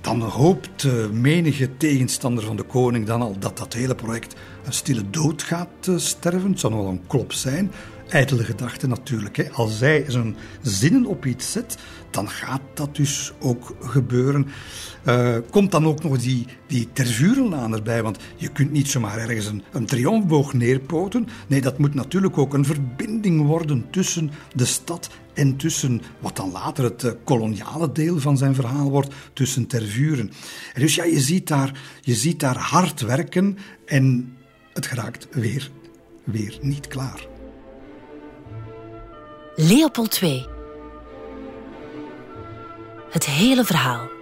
dan hoopt uh, menige tegenstander van de koning dan al dat dat hele project een stille dood gaat sterven. Het zou wel een klop zijn. Ijdele gedachte natuurlijk. Hè. Als hij zijn zinnen op iets zet, dan gaat dat dus ook gebeuren. Uh, komt dan ook nog die, die tervurenlaan erbij, want je kunt niet zomaar ergens een, een triomfboog neerpoten. Nee, dat moet natuurlijk ook een verbinding worden tussen de stad en tussen wat dan later het uh, koloniale deel van zijn verhaal wordt, tussen tervuren. En dus ja, je ziet, daar, je ziet daar hard werken en het geraakt weer, weer niet klaar. Leopold II. Het hele verhaal.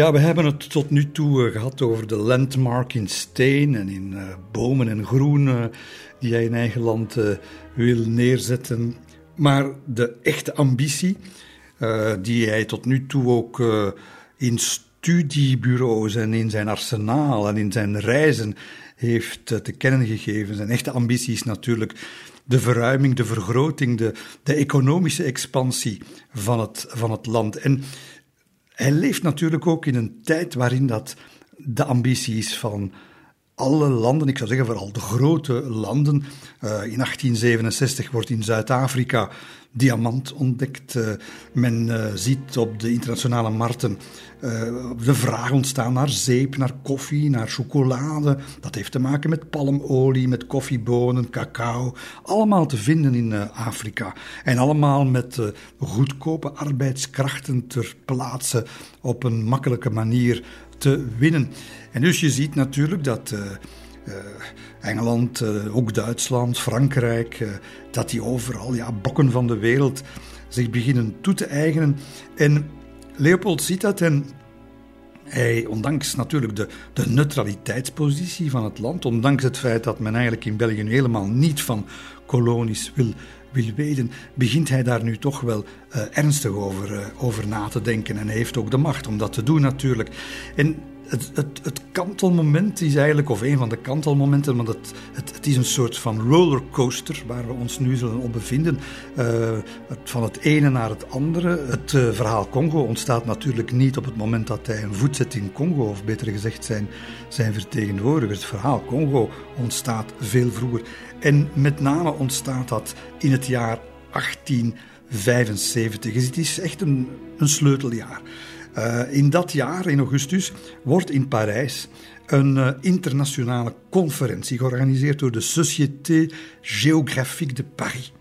Ja, we hebben het tot nu toe uh, gehad over de landmark in steen en in uh, bomen en groen uh, die hij in eigen land wil neerzetten. Maar de echte ambitie, die hij tot nu toe ook in studiebureaus en in zijn arsenaal en in zijn reizen heeft te kennen gegeven. Zijn echte ambitie is natuurlijk de verruiming, de vergroting, de, de economische expansie van het, van het land. En hij leeft natuurlijk ook in een tijd waarin dat de ambities van alle landen, ik zou zeggen vooral de grote landen. Uh, in 1867 wordt in Zuid-Afrika diamant ontdekt. men ziet op de internationale markten de vraag ontstaan naar zeep, naar koffie, naar chocolade. Dat heeft te maken met palmolie, met koffiebonen, cacao. Allemaal te vinden in Afrika. En allemaal met goedkope arbeidskrachten ter plaatse op een makkelijke manier te winnen. En dus je ziet natuurlijk dat Engeland, uh, ook Duitsland, Frankrijk, dat die overal, ja, bokken van de wereld, zich beginnen toe te eigenen. En Leopold ziet dat en hij, ondanks natuurlijk de, de neutraliteitspositie van het land, ondanks het feit dat men eigenlijk in België helemaal niet van kolonies wil wil weten, begint hij daar nu toch wel uh, ernstig over, over na te denken. En hij heeft ook de macht om dat te doen natuurlijk. En het, het, het, kantelmoment is eigenlijk, of een van de kantelmomenten, want het, het, het, is een soort van rollercoaster waar we ons nu zullen op bevinden. Uh, van het ene naar het andere. Het uh, verhaal Congo ontstaat natuurlijk niet op het moment dat hij een voet zet in Congo, of beter gezegd zijn, zijn vertegenwoordiger. Het verhaal Congo ontstaat veel vroeger. En met name ontstaat dat in het jaar 1875. Dus het is echt een, een sleuteljaar. Uh, in dat jaar, in augustus, wordt in Parijs een uh, internationale conferentie georganiseerd door de Société Géographique de Paris.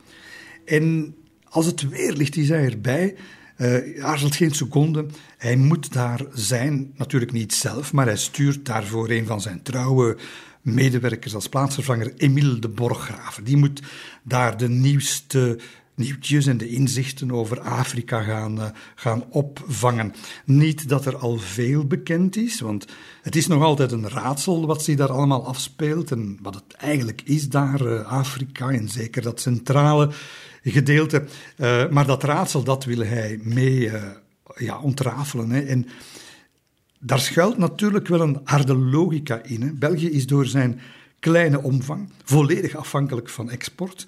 En als het weer ligt, is hij erbij. Uh, aarzelt geen seconde. Hij moet daar zijn, natuurlijk niet zelf, maar hij stuurt daarvoor een van zijn trouwe medewerkers als plaatsvervanger, Emile de Borgraven. Die moet daar de nieuwste nieuwtjes en de inzichten over Afrika gaan, uh, gaan opvangen. Niet dat er al veel bekend is, want het is nog altijd een raadsel wat zich daar allemaal afspeelt en wat het eigenlijk is daar, uh, Afrika, en zeker dat centrale gedeelte. Uh, maar dat raadsel, dat wil hij mee ja, ontrafelen. Hè. En daar schuilt natuurlijk wel een harde logica in. Hè. België is door zijn kleine omvang volledig afhankelijk van export.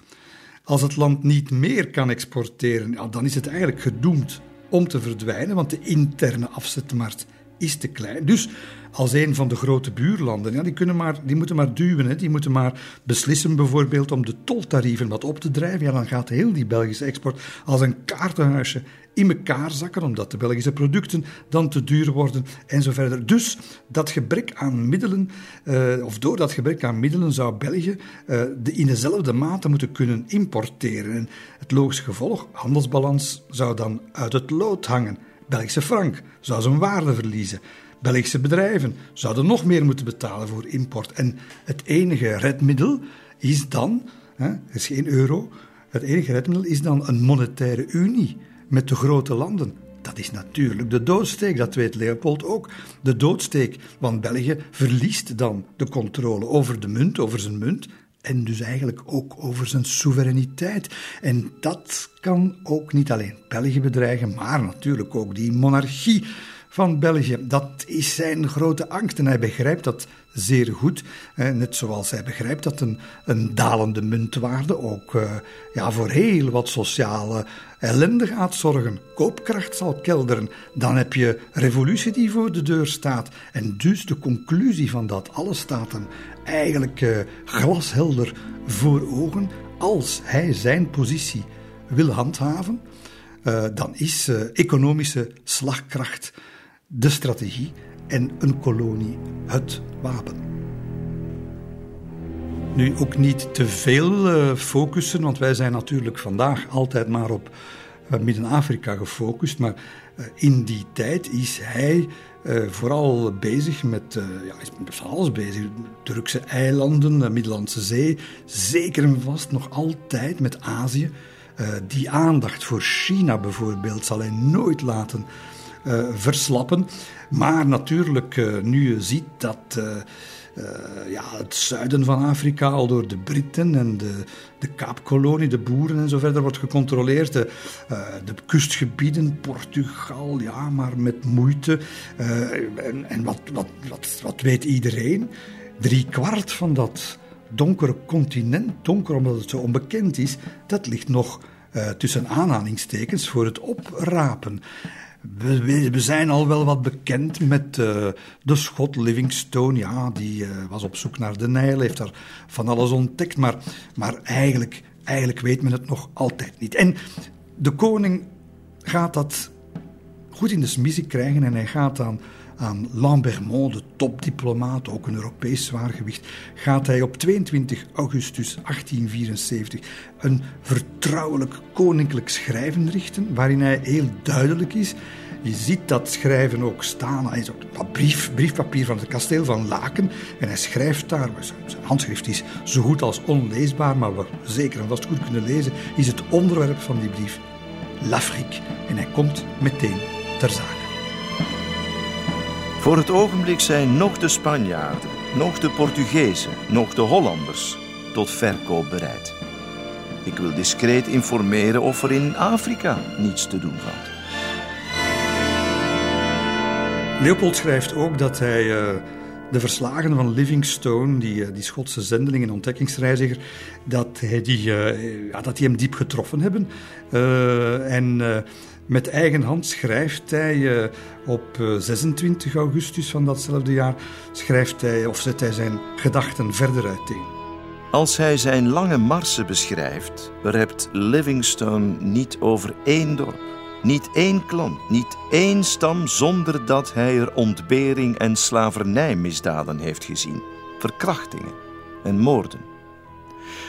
Als het land niet meer kan exporteren, dan is het eigenlijk gedoemd om te verdwijnen, want de interne afzetmarkt is te klein. Dus als een van de grote buurlanden, ja, die, kunnen maar, die moeten maar duwen, hè, die moeten maar beslissen bijvoorbeeld om de toltarieven wat op te drijven, ja, dan gaat heel die Belgische export als een kaartenhuisje in elkaar zakken, omdat de Belgische producten dan te duur worden en zo verder. Dus dat gebrek aan middelen, uh, of door dat gebrek aan middelen, zou België uh, de in dezelfde mate moeten kunnen importeren. En het logische gevolg, handelsbalans, zou dan uit het lood hangen. Belgische frank zou zijn waarde verliezen. Belgische bedrijven zouden nog meer moeten betalen voor import. En het enige redmiddel is dan, hè, is geen euro, het enige redmiddel is dan een monetaire unie met de grote landen. Dat is natuurlijk de doodsteek, dat weet Leopold ook. De doodsteek, want België verliest dan de controle over de munt, over zijn munt, en dus eigenlijk ook over zijn soevereiniteit. En dat kan ook niet alleen België bedreigen, maar natuurlijk ook die monarchie van België. Dat is zijn grote angst en hij begrijpt dat zeer goed. Net zoals hij begrijpt dat een, een dalende muntwaarde ook uh, ja, voor heel wat sociale ellende gaat zorgen. Koopkracht zal kelderen. Dan heb je revolutie die voor de deur staat. En dus de conclusie van dat alles staat hem eigenlijk uh, glashelder voor ogen. Als hij zijn positie wil handhaven, uh, dan is economische slagkracht de strategie en een kolonie het wapen. Nu ook niet te veel focussen, want wij zijn natuurlijk vandaag altijd maar op Midden-Afrika gefocust. Maar in die tijd is hij vooral bezig met, ja, is met alles bezig. Turkse eilanden, Middellandse Zee, zeker en vast nog altijd met Azië. die aandacht voor China bijvoorbeeld zal hij nooit laten uh, verslappen. Maar natuurlijk, uh, nu je ziet dat uh, ja, het zuiden van Afrika al door de Britten en de, de Kaapkolonie, de boeren en zo verder wordt gecontroleerd. De, de kustgebieden, Portugal, ja, maar met moeite. en, en wat, wat, wat, wat weet iedereen? Drie kwart van dat donkere continent, donker omdat het zo onbekend is, dat ligt nog tussen aanhalingstekens voor het oprapen. We, zijn al wel wat bekend met uh, de schot Livingstone. Ja, die uh, was op zoek naar de Nijl, heeft daar van alles ontdekt. Maar, maar eigenlijk eigenlijk weet men het nog altijd niet. En de koning gaat dat goed in de smiezen krijgen en hij gaat dan aan Lambermont, de topdiplomaat, ook een Europees zwaargewicht, gaat hij op 22 augustus 1874 een vertrouwelijk koninklijk schrijven richten, waarin hij heel duidelijk is. Je ziet dat schrijven ook staan. Hij is op brief, briefpapier van het kasteel van Laken. En hij schrijft daar. Zijn handschrift is zo goed als onleesbaar, maar we zeker en vast goed kunnen lezen, is het onderwerp van die brief L'Afrique. En hij komt meteen ter zake. Voor het ogenblik zijn nog de Spanjaarden, nog de Portugezen, nog de Hollanders tot verkoop bereid. Ik wil discreet informeren of er in Afrika niets te doen valt. Leopold schrijft ook dat hij uh, de verslagen van Livingstone, die, uh, die Schotse zendeling en ontdekkingsreiziger, dat, hij die, uh, ja, dat die hem diep getroffen hebben. en met eigen hand schrijft hij op 26 augustus van datzelfde jaar, schrijft hij, of zet hij zijn gedachten verder uiteen. Als hij zijn lange marsen beschrijft, rept Livingstone niet over één dorp niet één klant, niet één stam zonder dat hij er ontbering en slavernijmisdaden heeft gezien, verkrachtingen en moorden.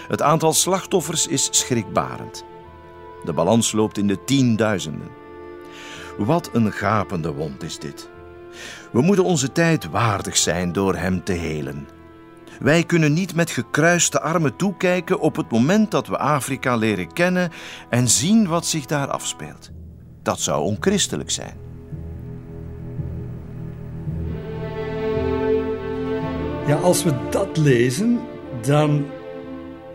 Het aantal slachtoffers is schrikbarend. De balans loopt in de tienduizenden. Wat een gapende wond is dit. We moeten onze tijd waardig zijn door hem te helen. Wij kunnen niet met gekruiste armen toekijken op het moment dat we Afrika leren kennen en zien wat zich daar afspeelt. Dat zou onchristelijk zijn. Ja, als we dat lezen, dan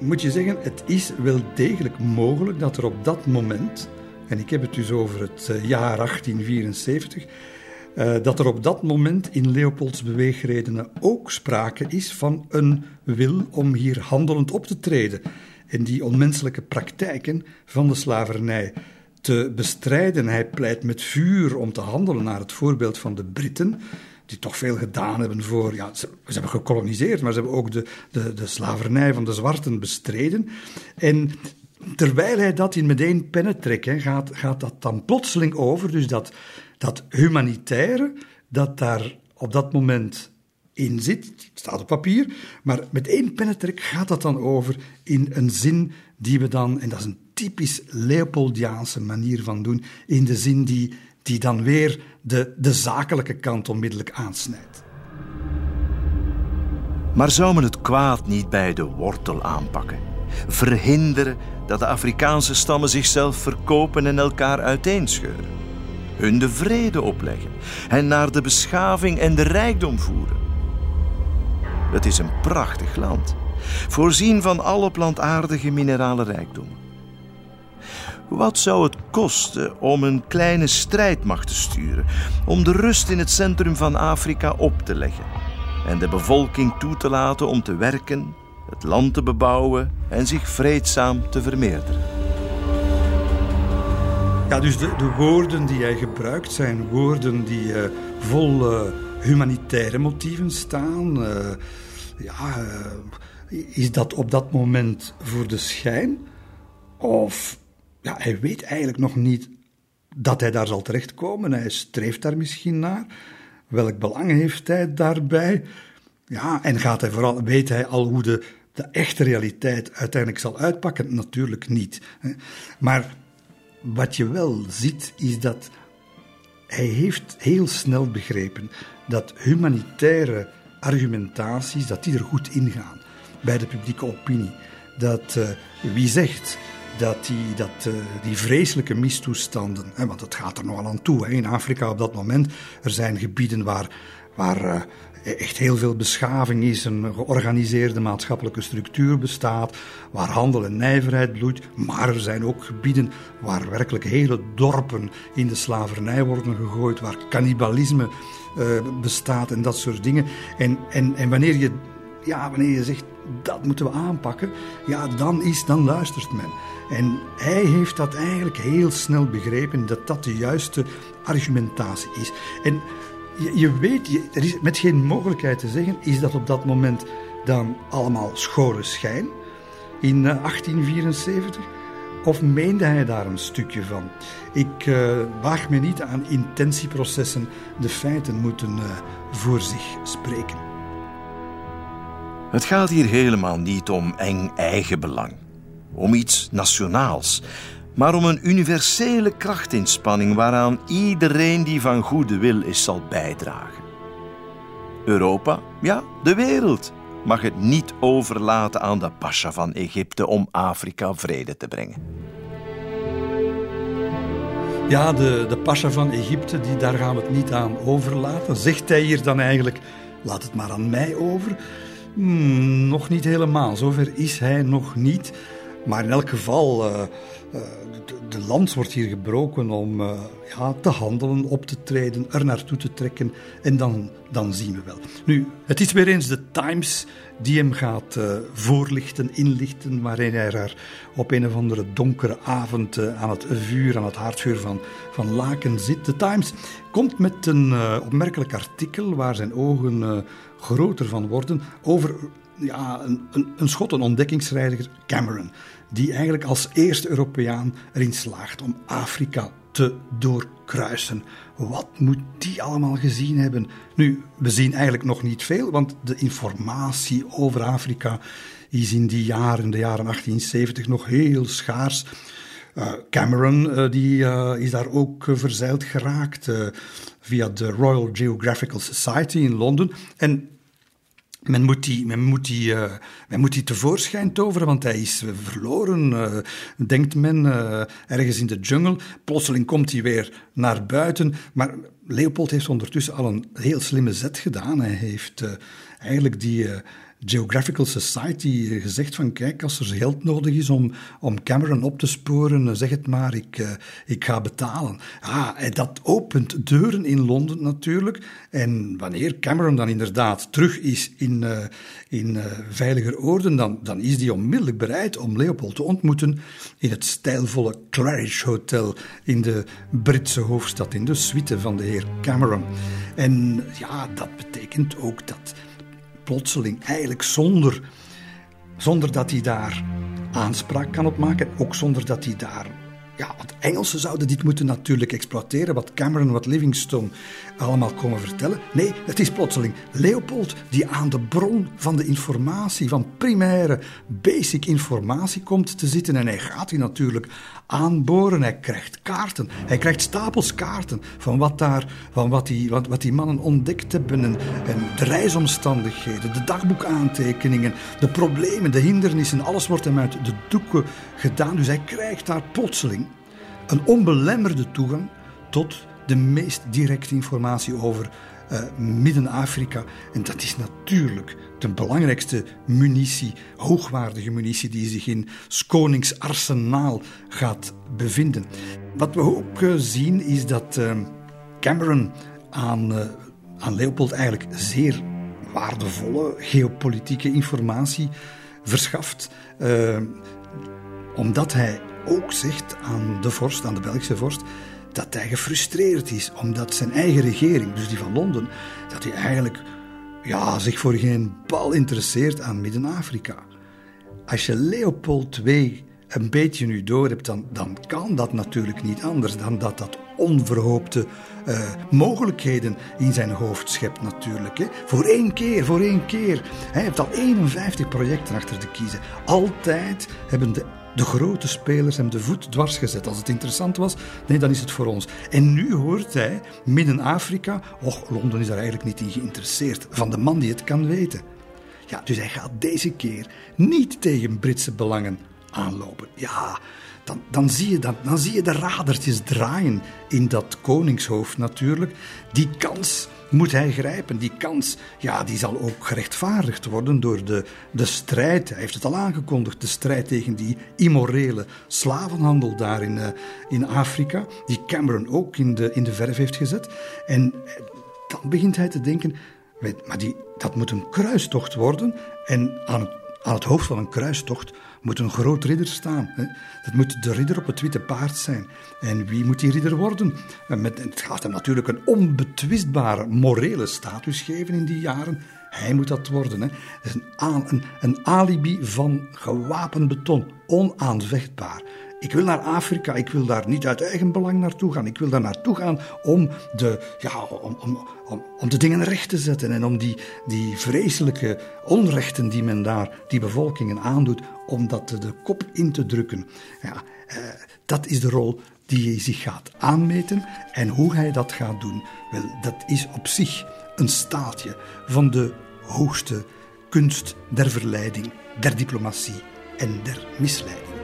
moet je zeggen, het is wel degelijk mogelijk dat er op dat moment, en ik heb het dus over het eh, jaar 1874, uh, eh, dat er op dat moment in Leopolds beweegredenen ook sprake is van een wil om hier handelend op te treden en die onmenselijke praktijken van de slavernij te bestrijden. Hij pleit met vuur om te handelen naar het voorbeeld van de Britten, die toch veel gedaan hebben voor. Ja, ze, hebben gekoloniseerd, maar ze hebben ook de, de, de slavernij van de zwarten bestreden. En terwijl hij dat in meteen pennen trekt, gaat, gaat dat dan plotseling over. Dus dat, dat humanitaire, dat daar op dat moment in zit, staat op papier, maar met één pennetrek gaat dat dan over in een zin die we dan, en dat is een typisch Leopoldiaanse manier van doen, in de zin die, die dan weer de, de zakelijke kant onmiddellijk aansnijdt. Maar zou men het kwaad niet bij de wortel aanpakken? Verhinderen dat de Afrikaanse stammen zichzelf verkopen en elkaar uiteenscheuren? Hun de vrede opleggen, hen naar de beschaving en de rijkdom voeren? Het is een prachtig land, voorzien van alle plantaardige minerale rijkdom. Wat zou het kosten om een kleine strijdmacht te sturen, om de rust in het centrum van Afrika op te leggen en de bevolking toe te laten om te werken, het land te bebouwen en zich vreedzaam te vermeerderen? Ja, dus de, de woorden die hij gebruikt zijn woorden die uh, vol uh, humanitaire motieven staan. Uh, ja, is dat op dat moment voor de schijn? Of ja, hij weet eigenlijk nog niet dat hij daar zal terechtkomen. Hij streeft daar misschien naar. Welk belang heeft hij daarbij? Ja, en gaat hij vooral, weet hij al hoe de, de echte realiteit uiteindelijk zal uitpakken? Natuurlijk niet. Maar wat je wel ziet, is dat hij heeft heel snel begrepen dat humanitaire argumentaties, dat die er goed ingaan bij de publieke opinie. Dat uh, wie zegt dat die, dat, uh, die vreselijke mistoestanden, hè, want het gaat er nogal aan toe in Afrika op dat moment. Er zijn gebieden waar, waar uh, echt heel veel beschaving is, een georganiseerde maatschappelijke structuur bestaat, waar handel en nijverheid bloeit. Maar er zijn ook gebieden waar werkelijk hele dorpen in de slavernij worden gegooid, waar cannibalisme uh, bestaat en dat soort dingen. En, en, en wanneer je ja, wanneer je zegt dat moeten we aanpakken, ja, dan, is, dan luistert men. En hij heeft dat eigenlijk heel snel begrepen dat dat de juiste argumentatie is. En je, weet, er is met geen mogelijkheid te zeggen, is dat op dat moment dan allemaal schone schijn. in 1874? Of meende hij daar een stukje van? Ik uh, waag me niet aan intentieprocessen. De feiten moeten uh, voor zich spreken. Het gaat hier helemaal niet om eng eigenbelang, om iets nationaals, maar om een universele krachtinspanning waaraan iedereen die van goede wil is zal bijdragen. Europa, ja, de wereld, mag het niet overlaten aan de pasha van Egypte om Afrika vrede te brengen. Ja, de, de pasha van Egypte, die, daar gaan we het niet aan overlaten. Zegt hij hier dan eigenlijk, laat het maar aan mij over? Hmm, nog niet helemaal, zover is hij nog niet. Maar in elk geval, uh, de, de lans wordt hier gebroken om uh, ja, te handelen, op te treden, er naartoe te trekken. En dan, dan zien we wel. Nu, het is weer eens de Times die hem gaat voorlichten, inlichten, waarin hij er op een of andere donkere avond aan het vuur, aan het haardvuur van, van Laken zit. De Times komt met een opmerkelijk artikel waar zijn ogen groter van worden over ja, een, een, een schot, een ontdekkingsreiziger, Cameron, die eigenlijk als eerste Europeaan erin slaagt om Afrika te doorkruisen. Wat moet die allemaal gezien hebben? Nu, we zien eigenlijk nog niet veel, want de informatie over Afrika is in die jaren, de jaren 1870, nog heel schaars. Uh, Cameron uh, die, uh, is daar ook verzeild geraakt via de Royal Geographical Society in Londen. En men moet, die, men, moet die, uh, men moet die tevoorschijn toveren, want hij is verloren, uh, denkt men, ergens in de jungle. Plotseling komt hij weer naar buiten. Maar Leopold heeft ondertussen al een heel slimme zet gedaan. Hij heeft eigenlijk die Geographical Society gezegd van kijk, als er geld nodig is om, om Cameron op te sporen, zeg het maar, ik, uh, ik ga betalen. Ah, en dat opent deuren in Londen natuurlijk. En wanneer Cameron dan inderdaad terug is in, uh, in veiliger oorden, dan, dan is hij onmiddellijk bereid om Leopold te ontmoeten in het stijlvolle Claridge Hotel in de Britse hoofdstad, in de suite van de heer Cameron. En ja, dat betekent ook dat plotseling, eigenlijk zonder, zonder dat hij daar aanspraak kan op maken, ook zonder dat hij daar ja, want Engelsen zouden dit moeten natuurlijk exploiteren, wat Cameron, wat Livingstone allemaal komen vertellen. Nee, het is plotseling Leopold die aan de bron van de informatie, van primaire, basic informatie komt te zitten. En hij gaat die natuurlijk aanboren. Hij krijgt kaarten, hij krijgt stapels kaarten van wat, daar, van wat, die, wat, wat die mannen ontdekt hebben. En, de reisomstandigheden, de dagboekaantekeningen, de problemen, de hindernissen. Alles wordt hem uit de doeken gedaan. Dus hij krijgt daar plotseling een onbelemmerde toegang tot de meest directe informatie over uh, Midden-Afrika. En dat is natuurlijk de belangrijkste munitie, hoogwaardige munitie, die zich in Konings arsenaal gaat bevinden. Wat we ook uh, zien is dat uh, Cameron aan, aan Leopold eigenlijk zeer waardevolle geopolitieke informatie verschaft. omdat hij ook zegt aan de vorst, aan de Belgische vorst, dat hij gefrustreerd is omdat zijn eigen regering, dus die van Londen, dat hij eigenlijk ja, zich voor geen bal interesseert aan Midden-Afrika. Als je Leopold II een beetje nu door hebt, dan, dan kan dat natuurlijk niet anders dan dat dat onverhoopte uh, mogelijkheden in zijn hoofd schept natuurlijk. Hè. Voor één keer, voor één keer. Hij heeft al 51 projecten achter de kiezen. Altijd hebben de de grote spelers hem de voet dwars gezet. Als het interessant was, nee, dan is het voor ons. En nu hoort hij, Midden-Afrika, och, Londen is daar eigenlijk niet in geïnteresseerd, van de man die het kan weten. Ja, dus hij gaat deze keer niet tegen Britse belangen aanlopen. Ja, dan, dan, zie je dan zie je de radertjes draaien in dat koningshoofd natuurlijk. Die kans moet hij grijpen. Die kans, ja, die zal ook gerechtvaardigd worden door de, de strijd. Hij heeft het al aangekondigd, de strijd tegen die immorele slavenhandel daar in, uh, in Afrika, die Cameron ook in de, in de verf heeft gezet. En eh, dan begint hij te denken, maar die, dat moet een kruistocht worden. En aan aan het hoofd van een kruistocht moet een groot ridder staan. Dat moet de ridder op het witte paard zijn. En wie moet die ridder worden? Met, het gaat hem natuurlijk een onbetwistbare morele status geven in die jaren. Hij moet dat worden. Hè. Is een, een, een alibi van gewapend beton, onaanvechtbaar. Ik wil naar Afrika, ik wil daar niet uit eigen belang naartoe gaan. Ik wil daar naartoe gaan om de, ja, om, om, om, de dingen recht te zetten en om die, die vreselijke onrechten die men daar die bevolkingen aandoet, om dat de kop in te drukken. Ja, eh, dat is de rol die hij zich gaat aanmeten en hoe hij dat gaat doen. Wel, dat is op zich een staatje van de hoogste kunst der verleiding, der diplomatie en der misleiding.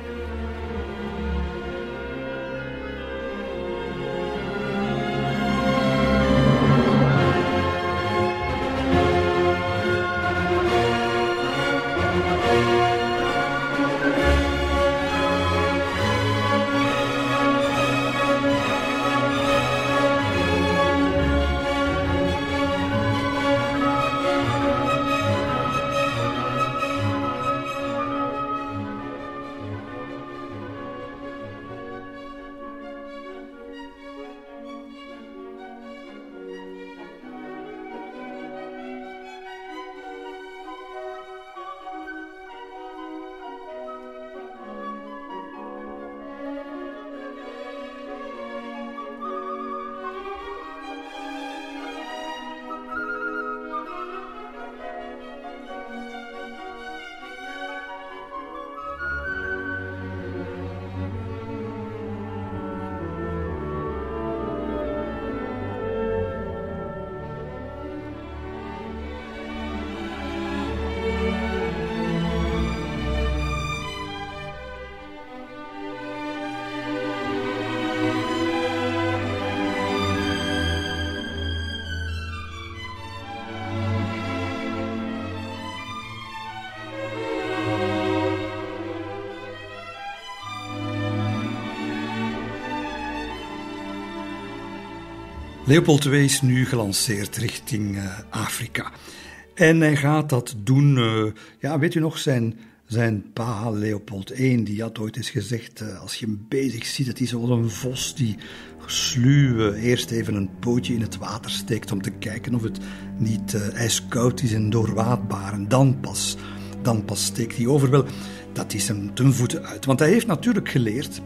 Leopold II is nu gelanceerd richting uh, Afrika. En hij gaat dat doen, uh, ja, weet u nog, zijn, zijn pa Leopold I, die had ooit eens gezegd, uh, als je hem bezig ziet, het is wel een vos die sluw eerst even een pootje in het water steekt om te kijken of het niet ijskoud is en doorwaadbaar. En dan pas, dan pas steekt hij over. Dat is hem ten voeten uit. Want hij heeft natuurlijk geleerd,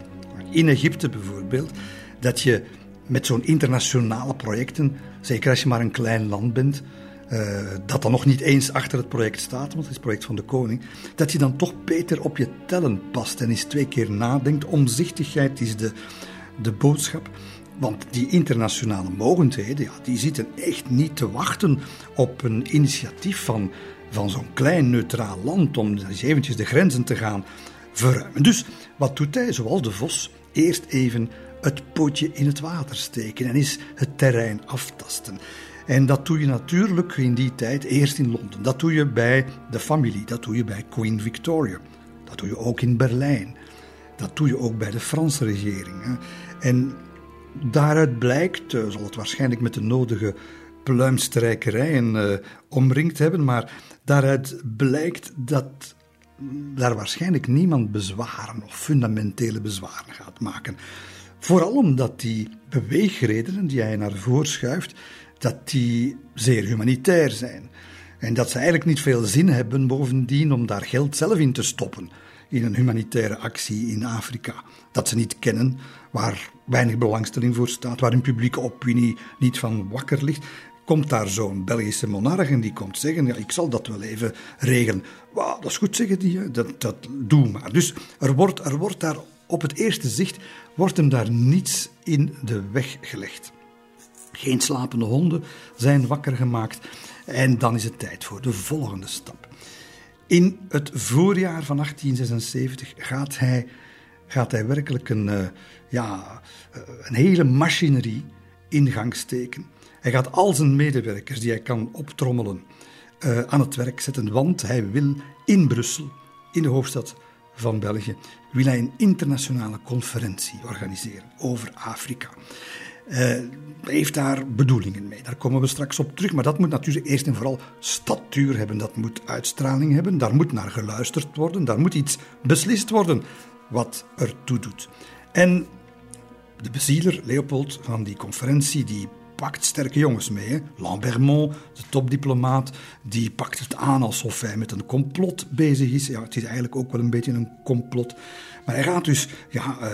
in Egypte bijvoorbeeld, dat je met zo'n internationale projecten, zeker als je maar een klein land bent, uh, dat dan nog niet eens achter het project staat, want het is het project van de koning, dat je dan toch beter op je tellen past en eens twee keer nadenkt. Omzichtigheid is de, de boodschap. Want die internationale mogendheden, ja, die zitten echt niet te wachten op een initiatief van, van zo'n klein neutraal land om eens eventjes de grenzen te gaan verruimen. Dus wat doet hij? Zoals de vos, eerst even het pootje in het water steken en is het terrein aftasten. En dat doe je natuurlijk in die tijd eerst in Londen. Dat doe je bij de familie, dat doe je bij Queen Victoria. Dat doe je ook in Berlijn. Dat doe je ook bij de Franse regering. En daaruit blijkt, uh, zal het waarschijnlijk met de nodige pluimstrijkerijen uh, omringd hebben, maar daaruit blijkt dat daar waarschijnlijk niemand bezwaren of fundamentele bezwaren gaat maken. Vooral omdat die beweegredenen die hij naar voren schuift, dat die zeer humanitair zijn. En dat ze eigenlijk niet veel zin hebben bovendien om daar geld zelf in te stoppen in een humanitaire actie in Afrika. Dat ze niet kennen, waar weinig belangstelling voor staat, waar een publieke opinie niet van wakker ligt. Komt daar zo'n Belgische monarch en die komt zeggen: ja, Ik zal dat wel even regelen. Wow, dat is goed, zeggen die, dat, dat doe maar. Dus er wordt, er wordt daar op het eerste zicht wordt hem daar niets in de weg gelegd. Geen slapende honden zijn wakker gemaakt en dan is het tijd voor de volgende stap. In het voorjaar van 1876 gaat hij, gaat hij werkelijk een, uh, ja, uh, een hele machinerie in gang steken. Hij gaat al zijn medewerkers die hij kan optrommelen uh, aan het werk zetten, want hij wil in Brussel, in de hoofdstad van België, wil hij een internationale conferentie organiseren over Afrika. Uh, heeft daar bedoelingen mee, daar komen we straks op terug. Maar dat moet natuurlijk eerst en vooral statuur hebben, dat moet uitstraling hebben, daar moet naar geluisterd worden, daar moet iets beslist worden wat ertoe doet. En de bezieler, Leopold, van die conferentie, die pakt sterke jongens mee. Lambermont, de topdiplomaat, die pakt het aan alsof hij met een complot bezig is. Ja, het is eigenlijk ook wel een beetje een complot. Maar hij gaat dus ja, uh,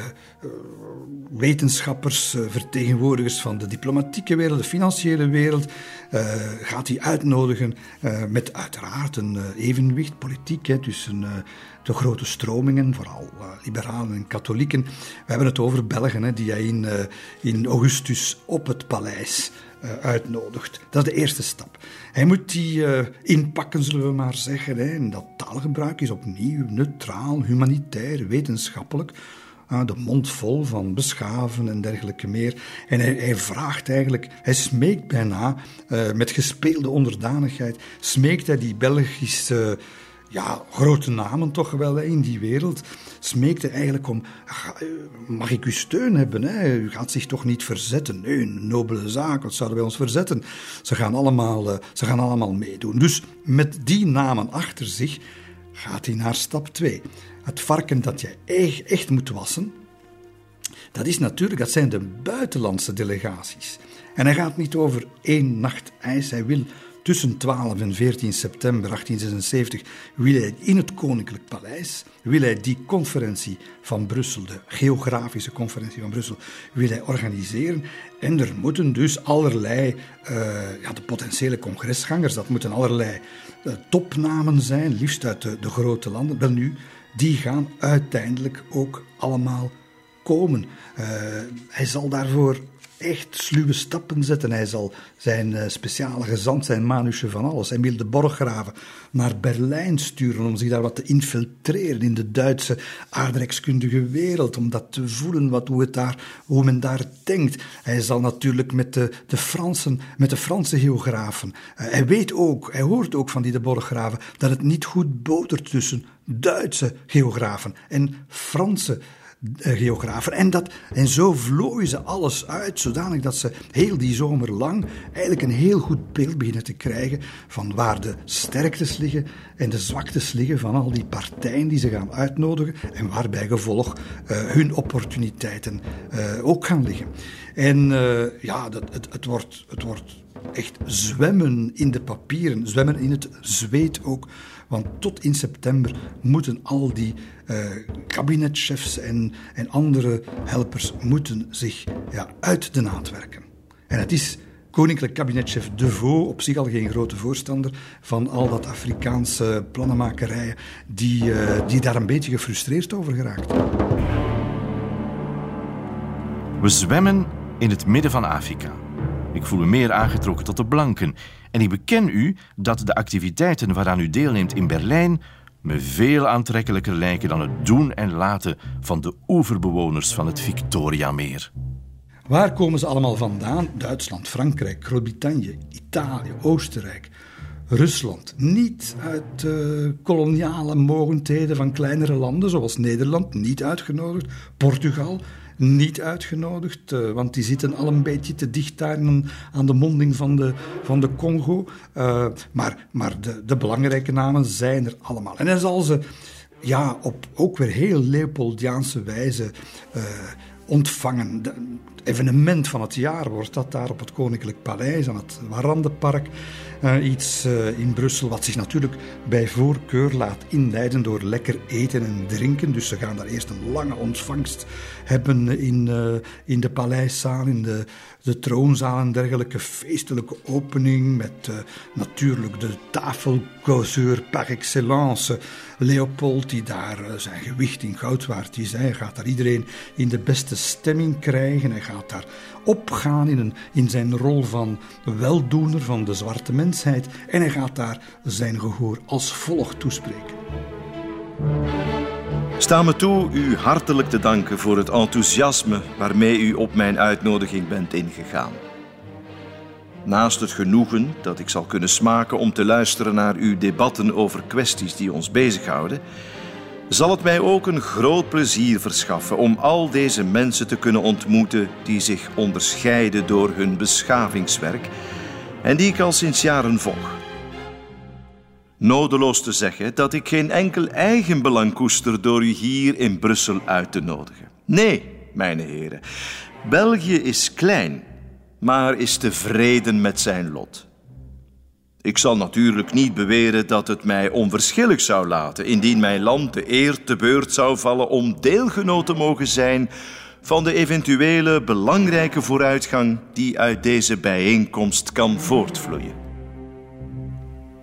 wetenschappers, uh, vertegenwoordigers van de diplomatieke wereld, de financiële wereld, gaat hij uitnodigen met uiteraard een evenwicht politiek hè, tussen de grote stromingen, vooral liberalen en katholieken. We hebben het over Belgen, hè, die hij in, in augustus op het paleis uitnodigt. Dat is de eerste stap. Hij moet die inpakken, zullen we maar zeggen. Hè. En dat taalgebruik is opnieuw neutraal, humanitair, wetenschappelijk. de mond vol van beschaven en dergelijke meer. En hij, hij vraagt eigenlijk, hij smeekt bijna, met gespeelde onderdanigheid, smeekt hij die Belgische ja, grote namen toch wel in die wereld, smeekte eigenlijk om, mag ik uw steun hebben? Hè? U gaat zich toch niet verzetten? Nee, een nobele zaak, wat zouden wij ons verzetten? Ze gaan allemaal, uh, ze gaan allemaal meedoen. Dus met die namen achter zich gaat hij naar stap 2. Het varken dat je echt moet wassen, dat is natuurlijk, dat zijn de buitenlandse delegaties. En hij gaat niet over één nacht ijs, hij wil tussen 12 en 14 september 1876 wil hij in het Koninklijk Paleis, wil hij die conferentie van Brussel, de geografische conferentie van Brussel, wil hij organiseren. En er moeten dus allerlei, uh, ja, de potentiële congresgangers, dat moeten allerlei uh, topnamen zijn, liefst uit de, grote landen. Wel nu, die gaan uiteindelijk ook allemaal komen. Uh, hij zal daarvoor echt sluwe stappen zetten. Hij zal zijn uh, speciale gezant, zijn manusje van alles, en wil de borggraven naar Berlijn sturen om zich daar wat te infiltreren in de Duitse aardrijkskundige wereld, om dat te voelen, wat, hoe, het daar, hoe men daar denkt. Hij zal natuurlijk met de, de, Fransen, met de Franse geografen, uh, hij weet ook, hij hoort ook van die de borggraven, dat het niet goed botert tussen Duitse geografen en Franse eh, geografen. En, dat, en zo vlooien ze alles uit, zodanig dat ze heel die zomer lang eigenlijk een heel goed beeld beginnen te krijgen van waar de sterktes liggen en de zwaktes liggen van al die partijen die ze gaan uitnodigen en waarbij gevolg uh, hun opportuniteiten uh, ook gaan liggen. En ja, dat, het, het, wordt, het wordt echt zwemmen in de papieren, zwemmen in het zweet ook want tot in september moeten al die uh, kabinetchefs en, en andere helpers moeten zich ja, uit de naad werken. En het is koninklijk kabinetchef De Vaux, op zich al geen grote voorstander van al dat Afrikaanse plannenmakerijen, die, uh, die daar een beetje gefrustreerd over geraakt. We zwemmen in het midden van Afrika. Ik voel me meer aangetrokken tot de blanken. En ik beken u dat de activiteiten waaraan u deelneemt in Berlijn me veel aantrekkelijker lijken dan het doen en laten van de oeverbewoners van het Victoriameer. Waar komen ze allemaal vandaan? Duitsland, Frankrijk, Groot-Brittannië, Italië, Oostenrijk, Rusland. Niet uit uh, koloniale mogendheden van kleinere landen zoals Nederland, niet uitgenodigd. Portugal, niet uitgenodigd, uh, want die zitten al een beetje te dicht daar aan de monding van de, van de Congo. Uh, maar maar de, de belangrijke namen zijn er allemaal. En hij zal ze ja, op ook weer heel Leopoldiaanse wijze uh, ontvangen. De, evenement van het jaar wordt dat daar op het Koninklijk Paleis, aan het Warandenpark. Uh, iets uh, in Brussel wat zich natuurlijk bij voorkeur laat inleiden door lekker eten en drinken. Dus ze gaan daar eerst een lange ontvangst hebben in, uh, in de paleiszaal, in de, de troonzaal en dergelijke feestelijke opening met natuurlijk de tafelcauseur par excellence. Leopold, die daar zijn gewicht in goud waard is. Hij gaat daar iedereen in de beste stemming krijgen. Hij gaat daar opgaan in, een, in zijn rol van weldoener van de zwarte mensheid. En hij gaat daar zijn gehoor als volgt toespreken. Sta me toe u hartelijk te danken voor het enthousiasme waarmee u op mijn uitnodiging bent ingegaan. Naast het genoegen dat ik zal kunnen smaken om te luisteren naar uw debatten over kwesties die ons bezighouden, zal het mij ook een groot plezier verschaffen om al deze mensen te kunnen ontmoeten die zich onderscheiden door hun beschavingswerk en die ik al sinds jaren volg. Nodeloos te zeggen dat ik geen enkel eigen belang koester door u hier in Brussel uit te nodigen. Nee, mijn heren, België is klein maar is tevreden met zijn lot. Ik zal natuurlijk niet beweren dat het mij onverschillig zou laten indien mijn land de eer te beurt zou vallen om deelgenoot te mogen zijn van de eventuele belangrijke vooruitgang die uit deze bijeenkomst kan voortvloeien.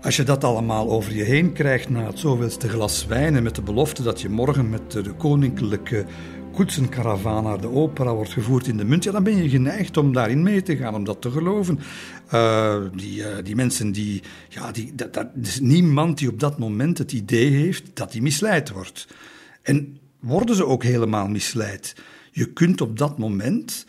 Als je dat allemaal over je heen krijgt na het zoveelste glas wijn en met de belofte dat je morgen met de koninklijke koetsenkaravaan naar de opera wordt gevoerd in de munt, ja, dan ben je geneigd om daarin mee te gaan, om dat te geloven. Uh, die, uh, die mensen die, ja, die, dat, dat, is niemand die op dat moment het idee heeft dat hij misleid wordt. En worden ze ook helemaal misleid? Je kunt op dat moment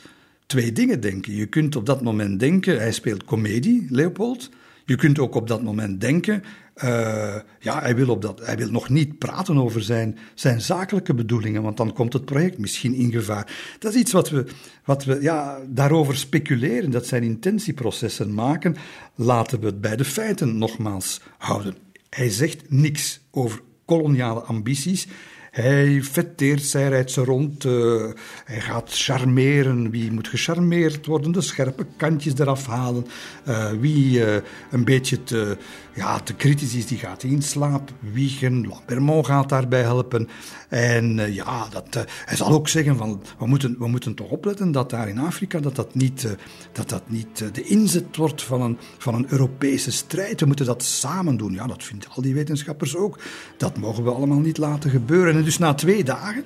twee dingen denken. Je kunt op dat moment denken, hij speelt komedie, Leopold. Je kunt ook op dat moment denken, uh, ja, hij wil, op dat, hij wil nog niet praten over zijn, zijn zakelijke bedoelingen, want dan komt het project misschien in gevaar. Dat is iets wat we, wat we ja, daarover speculeren, dat zijn intentieprocessen maken. Laten we het bij de feiten nogmaals houden. Hij zegt niks over koloniale ambities. Hij fetteert, zij rijdt ze rond. Uh, hij gaat charmeren. Wie moet gecharmeerd worden? De scherpe kantjes eraf halen. Uh, wie uh, een beetje te, ja, te kritisch is, die gaat in slaap wiegen. Lambermont gaat daarbij helpen. En ja, dat, hij zal ook zeggen van, we moeten, we moeten toch opletten dat daar in Afrika dat dat niet, dat dat niet de inzet wordt van een, van een Europese strijd. We moeten dat samen doen. Ja, dat vinden al die wetenschappers ook. Dat mogen we allemaal niet laten gebeuren. Dus na twee dagen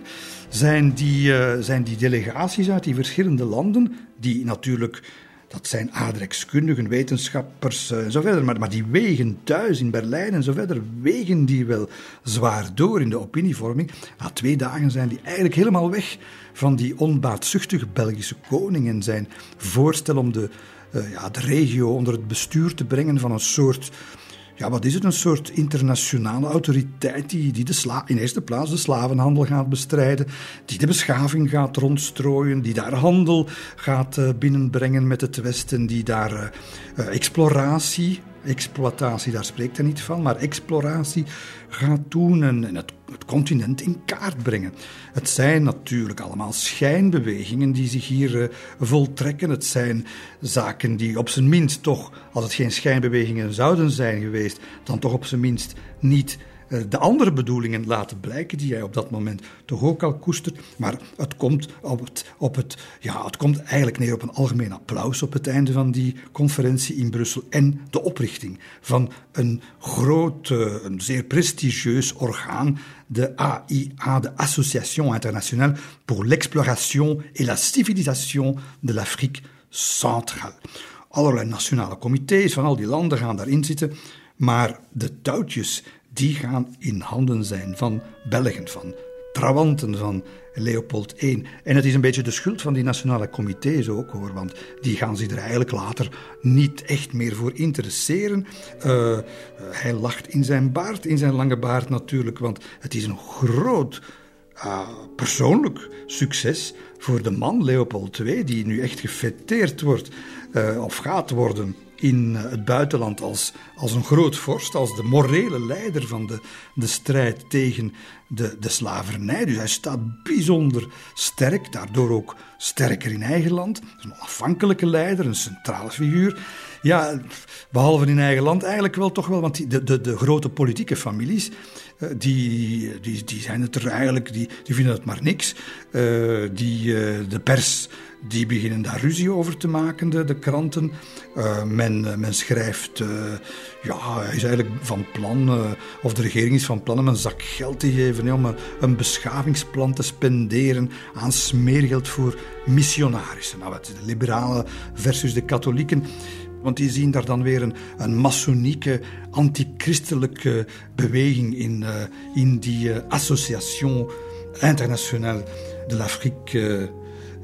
zijn die, uh, zijn die delegaties uit die verschillende landen, die natuurlijk, dat zijn aardrijkskundigen, wetenschappers uh, en zo verder, maar, maar die wegen thuis in Berlijn en zo verder, wegen die wel zwaar door in de opinievorming. Na twee dagen zijn die eigenlijk helemaal weg van die onbaatzuchtige Belgische koning en zijn voorstel om de, uh, ja, de regio onder het bestuur te brengen van een soort ja, wat is het? Een soort internationale autoriteit die, die de in eerste plaats de slavenhandel gaat bestrijden, die de beschaving gaat rondstrooien, die daar handel gaat uh, binnenbrengen met het Westen, die daar uh, uh, exploratie, exploitatie, daar spreekt hij niet van, maar exploratie gaat doen en, het, het, continent in kaart brengen. Het zijn natuurlijk allemaal schijnbewegingen die zich hier uh, voltrekken. Het zijn zaken die op zijn minst toch, als het geen schijnbewegingen zouden zijn geweest, dan toch op zijn minst niet eh, de andere bedoelingen laten blijken die hij op dat moment toch ook al koestert. Maar het komt, op het, op het, ja, het komt eigenlijk neer op een algemeen applaus op het einde van die conferentie in Brussel en de oprichting van een groot, eh, een zeer prestigieus orgaan, de AIA, de Association Internationale pour l'Exploration et la Civilisation de l'Afrique Centrale. Allerlei nationale comité's van al die landen gaan daarin zitten, maar de touwtjes die gaan in handen zijn van Belgen, van trawanten van Leopold I. En het is een beetje de schuld van die nationale comité's ook hoor, want die gaan zich er eigenlijk later niet echt meer voor interesseren. Uh, hij lacht in zijn baard, in zijn lange baard natuurlijk, want het is een groot uh, persoonlijk succes voor de man Leopold II, die nu echt gefeteerd wordt of gaat worden in eh, het buitenland als, als een groot vorst, als de morele leider van de, de strijd tegen de, de slavernij. Dus hij staat bijzonder sterk, daardoor ook sterker in eigen land. Een onafhankelijke leider, een centrale figuur. Ja, behalve in eigen land eigenlijk wel toch wel, want die, de, de, de grote politieke families, uh, die, die, die zijn het er eigenlijk, die, die vinden het maar niks. Uh, die, de pers die beginnen daar ruzie over te maken, de, kranten. Uh, men, men schrijft, uh, ja, hij is eigenlijk van plan, of de regering is van plan om een zak geld te geven, om een, beschavingsplan te spenderen aan smeergeld voor missionarissen. Nou, de liberalen versus de katholieken. Want die zien daar dan weer een, een maçonieke, antichristelijke beweging in, in die Association Internationale de l'Afrique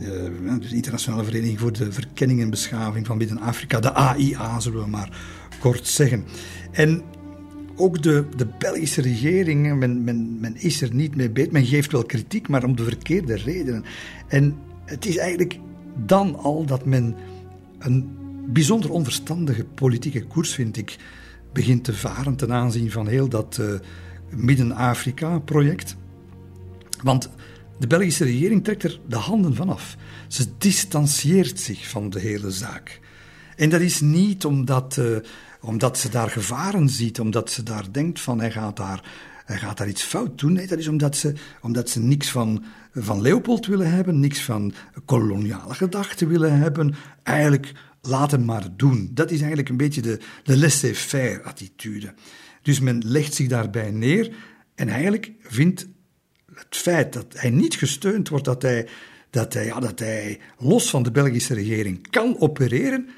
de Internationale Vereniging voor de Verkenning en Beschaving van Midden-Afrika, de AIA zullen we maar kort zeggen. En ook de, de Belgische regering, men, men, men is er niet mee bezig, men geeft wel kritiek, maar om de verkeerde redenen. En het is eigenlijk dan al dat men een bijzonder onverstandige politieke koers, vind ik, begint te varen ten aanzien van heel dat uh, Midden-Afrika-project. Want De Belgische regering trekt er de handen vanaf. Ze distancieert zich van de hele zaak. En dat is niet omdat, uh, omdat ze daar gevaren ziet, omdat ze daar denkt van hij gaat daar, hij gaat daar iets fout doen. Nee, dat is omdat ze, omdat ze niks van, van Leopold willen hebben, niks van koloniale gedachten willen hebben. Eigenlijk laat hem maar doen. Dat is eigenlijk een beetje de, de laissez-faire attitude. Dus men legt zich daarbij neer en eigenlijk vindt het feit dat hij niet gesteund wordt, dat hij, dat hij, ja, dat hij los van de Belgische regering kan opereren.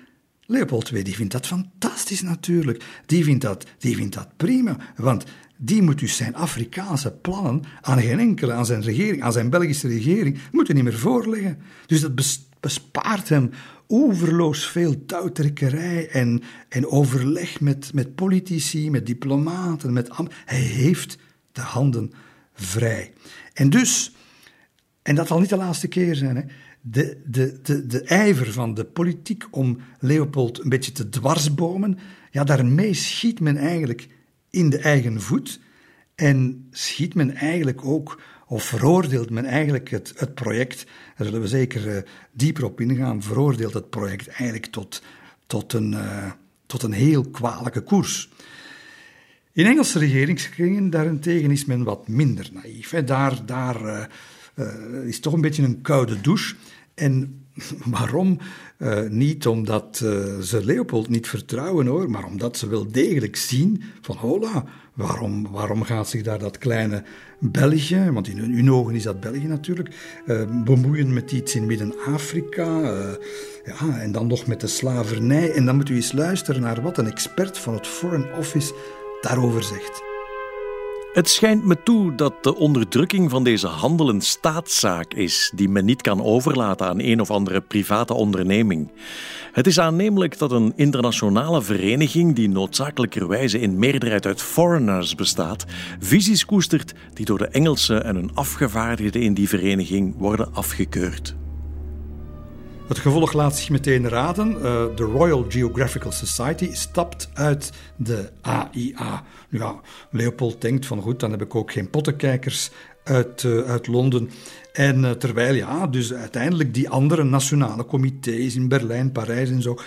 Leopold II die vindt dat fantastisch natuurlijk. Die vindt dat, die vindt dat prima. Want die moet dus zijn Afrikaanse plannen aan geen enkele, aan zijn regering, aan zijn Belgische regering, moeten niet meer voorleggen. Dus dat bespaart hem overloos veel touwtrekkerij en, en overleg met, met politici, met diplomaten, met Hij heeft de handen vrij. En dus, en dat zal niet de laatste keer zijn, hè, de, de, de, de ijver van de politiek om Leopold een beetje te dwarsbomen, ja, daarmee schiet men eigenlijk in de eigen voet en schiet men eigenlijk ook, of veroordeelt men eigenlijk het, het project, daar zullen we zeker uh, dieper op ingaan, veroordeelt het project eigenlijk tot, tot, een, uh, tot een heel kwalijke koers. In Engelse regeringskringen daarentegen is men wat minder naïef. Daar, daar uh, uh, is toch een beetje een koude douche. En waarom? Uh, niet omdat ze Leopold niet vertrouwen hoor, maar omdat ze wel degelijk zien van hola, waarom, waarom gaat zich daar dat kleine België, want in hun ogen is dat België natuurlijk, bemoeien met iets in Midden-Afrika, ja, en dan nog met de slavernij. En dan moet u eens luisteren naar wat een expert van het Foreign Office daarover zegt. Het schijnt me toe dat de onderdrukking van deze handel een staatszaak is die men niet kan overlaten aan een of andere private onderneming. Het is aannemelijk dat een internationale vereniging, die noodzakelijkerwijze in meerderheid uit foreigners bestaat, visies koestert die door de Engelsen en hun afgevaardigden in die vereniging worden afgekeurd. Het gevolg laat zich meteen raden. Uh, de Royal Geographical Society stapt uit de AIA. Ja, Leopold denkt van goed, dan heb ik ook geen pottenkijkers uit, uh, uit Londen. En uh, terwijl ja, dus uiteindelijk die andere nationale comité's in Berlijn, Parijs en zo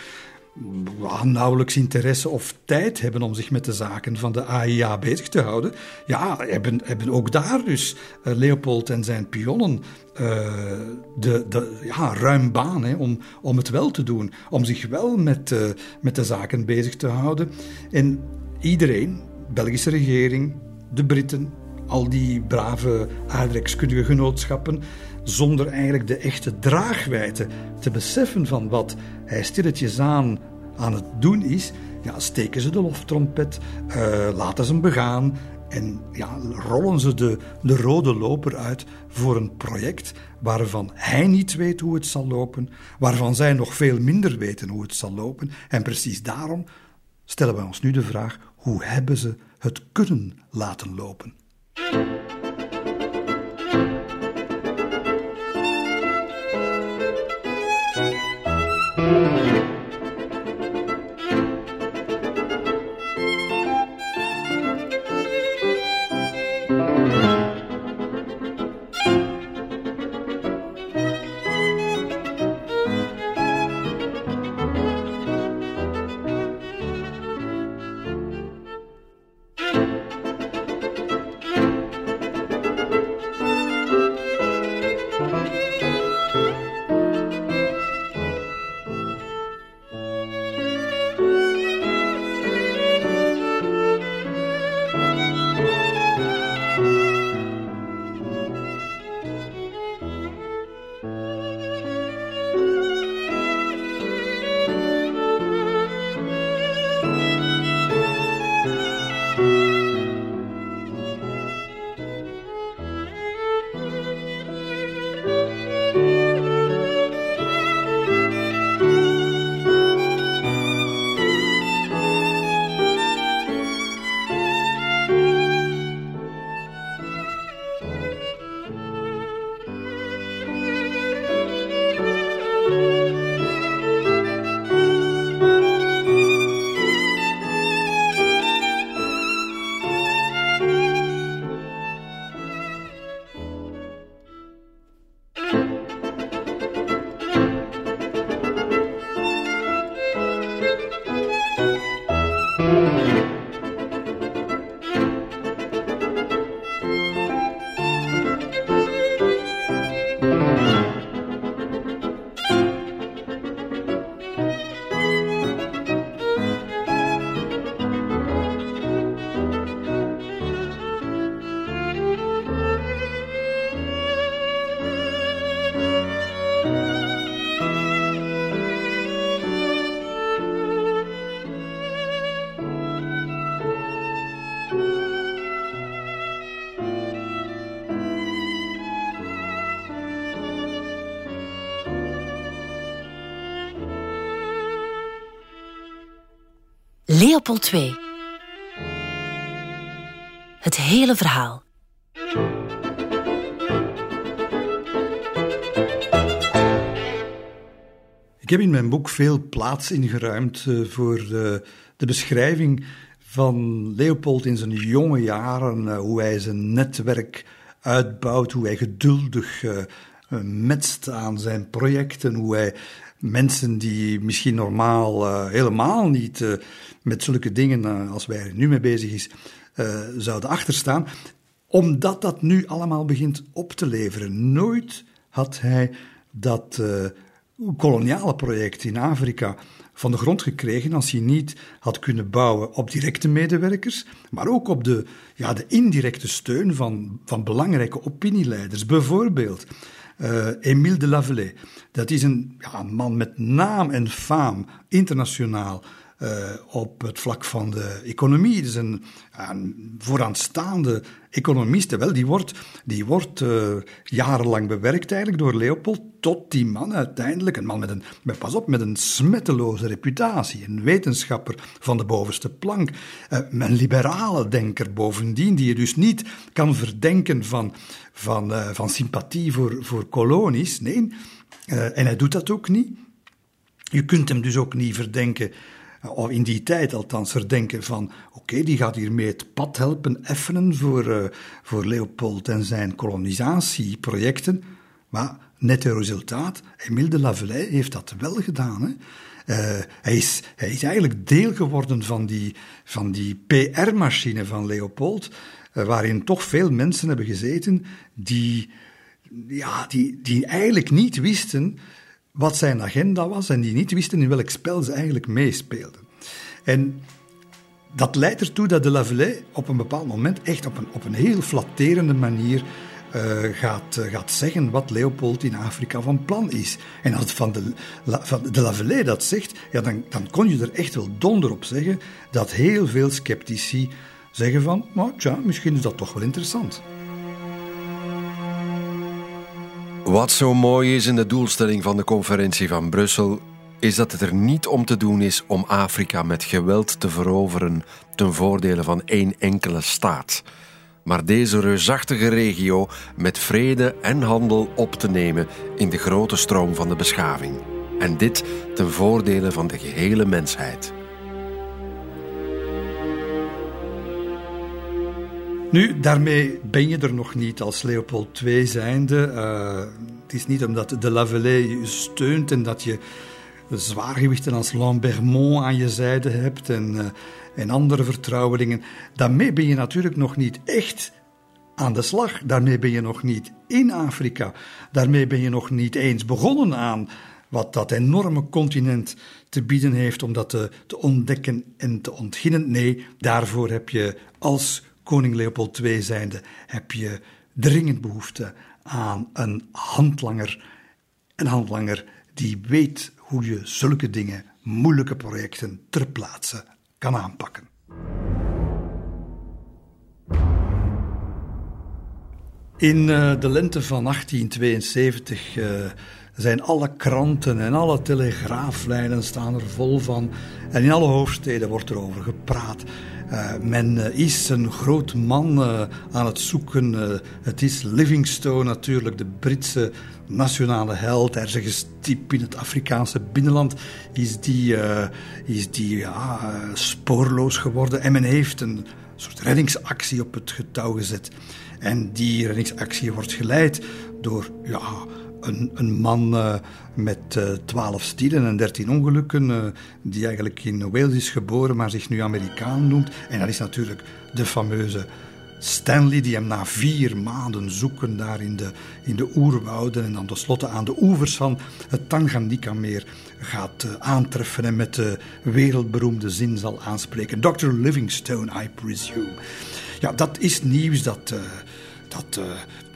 nauwelijks interesse of tijd hebben om zich met de zaken van de AIA bezig te houden. Ja, hebben, hebben ook daar dus uh, Leopold en zijn pionnen uh, de, de, ja, ruim baan om, om het wel te doen. Om zich wel met, uh, met de zaken bezig te houden. En iedereen, Belgische regering, de Britten, al die brave aardrijkskundige genootschappen, zonder eigenlijk de echte draagwijte te beseffen van wat hij stilletjes aan aan het doen is, ja, steken ze de loftrompet, uh, laten ze hem begaan en ja, rollen ze de, de rode loper uit voor een project waarvan hij niet weet hoe het zal lopen, waarvan zij nog veel minder weten hoe het zal lopen. En precies daarom stellen we ons nu de vraag: hoe hebben ze het kunnen laten lopen? Leopold II. Het hele verhaal. Ik heb in mijn boek veel plaats ingeruimd uh, voor de, de, beschrijving van Leopold in zijn jonge jaren, uh, hoe hij zijn netwerk uitbouwt, hoe hij geduldig metst aan zijn projecten, hoe hij mensen die misschien normaal helemaal niet met zulke dingen als wij er nu mee bezig is, zouden achterstaan, omdat dat nu allemaal begint op te leveren. Nooit had hij dat koloniale project in Afrika van de grond gekregen als hij niet had kunnen bouwen op directe medewerkers, maar ook op de, ja, de indirecte steun van, van belangrijke opinieleiders. Bijvoorbeeld uh, Émile de Lavelet. Dat is een, ja, man met naam en faam internationaal. Uh, op het vlak van de economie. Dus een, een vooraanstaande economist. Wel, die wordt, die wordt uh, jarenlang bewerkt eigenlijk door Leopold, tot die man uiteindelijk, een man met een, met, pas op, met een smetteloze reputatie, een wetenschapper van de bovenste plank, een liberale denker bovendien, die je dus niet kan verdenken van, van, van sympathie voor, voor kolonies. Nee, en hij doet dat ook niet. Je kunt hem dus ook niet verdenken of in die tijd althans, verdenken van oké, die gaat hiermee het pad helpen effenen voor, uh, voor Leopold en zijn kolonisatieprojecten. Maar net het resultaat, Emile de Lavelet heeft dat wel gedaan. Hè. Uh, hij, is, hij is eigenlijk deel geworden van die, van die PR-machine van Leopold, uh, waarin toch veel mensen hebben gezeten die, ja, die, die eigenlijk niet wisten wat zijn agenda was en die niet wisten in welk spel ze eigenlijk meespeelden. En dat leidt ertoe dat de Lavelet op een bepaald moment echt op een, op een heel flatterende manier uh, gaat, uh, gaat zeggen wat Leopold in Afrika van plan is. En als van de, van de Lavelet dat zegt, ja, dan, dan kon je er echt wel donder op zeggen dat heel veel sceptici zeggen van, nou tja, misschien is dat toch wel interessant. Wat zo mooi is in de doelstelling van de conferentie van Brussel, is dat het er niet om te doen is om Afrika met geweld te veroveren ten voordele van één enkele staat, maar deze reusachtige regio met vrede en handel op te nemen in de grote stroom van de beschaving. En dit ten voordele van de gehele mensheid. Nu, daarmee ben je er nog niet als Leopold II zijnde. Uh, het is niet omdat de Lavelet je steunt en dat je zwaargewichten als Lambermont aan je zijde hebt en, uh, en andere vertrouwelingen. Daarmee ben je natuurlijk nog niet echt aan de slag. Daarmee ben je nog niet in Afrika. Daarmee ben je nog niet eens begonnen aan wat dat enorme continent te bieden heeft om dat te, te ontdekken en te ontginnen. Nee, daarvoor heb je als koning Leopold II zijnde, heb je dringend behoefte aan een handlanger. Een handlanger die weet hoe je zulke dingen, moeilijke projecten ter plaatse kan aanpakken. In uh, de lente van 1872 uh, zijn alle kranten en alle telegraaflijnen staan er vol van. En in alle hoofdsteden wordt er over gepraat. Uh, men uh, is een groot man uh, aan het zoeken. het is Livingstone natuurlijk, de Britse nationale held. Ergens diep in het Afrikaanse binnenland is die, is die ja, spoorloos geworden. En men heeft een soort reddingsactie op het getouw gezet. En die reddingsactie wordt geleid door ja, een, een man uh, met uh, twaalf stielen en dertien ongelukken, uh, die eigenlijk in Wales is geboren, maar zich nu Amerikaan noemt. En dat is natuurlijk de fameuze Stanley, die hem na vier maanden zoeken daar in de, in de oerwouden en dan tenslotte aan de oevers van het Tanganyika-meer gaat aantreffen en met de wereldberoemde zin zal aanspreken. Dr. Livingstone, I presume. Ja, dat is nieuws dat, dat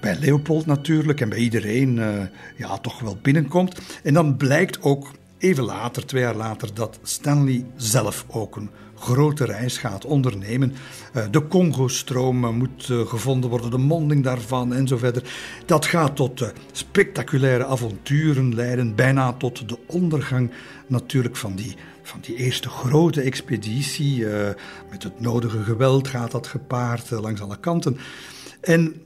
bij Leopold natuurlijk en bij iedereen uh, ja, toch wel binnenkomt. En dan blijkt ook even later, twee jaar later, dat Stanley zelf ook een grote reis gaat ondernemen. Uh, de Congo-stroom uh, moet gevonden worden, de monding daarvan en zo verder. Dat gaat tot spectaculaire avonturen leiden, bijna tot de ondergang natuurlijk van die van die eerste grote expeditie. Eh, met het nodige geweld gaat dat gepaard eh, langs alle kanten. En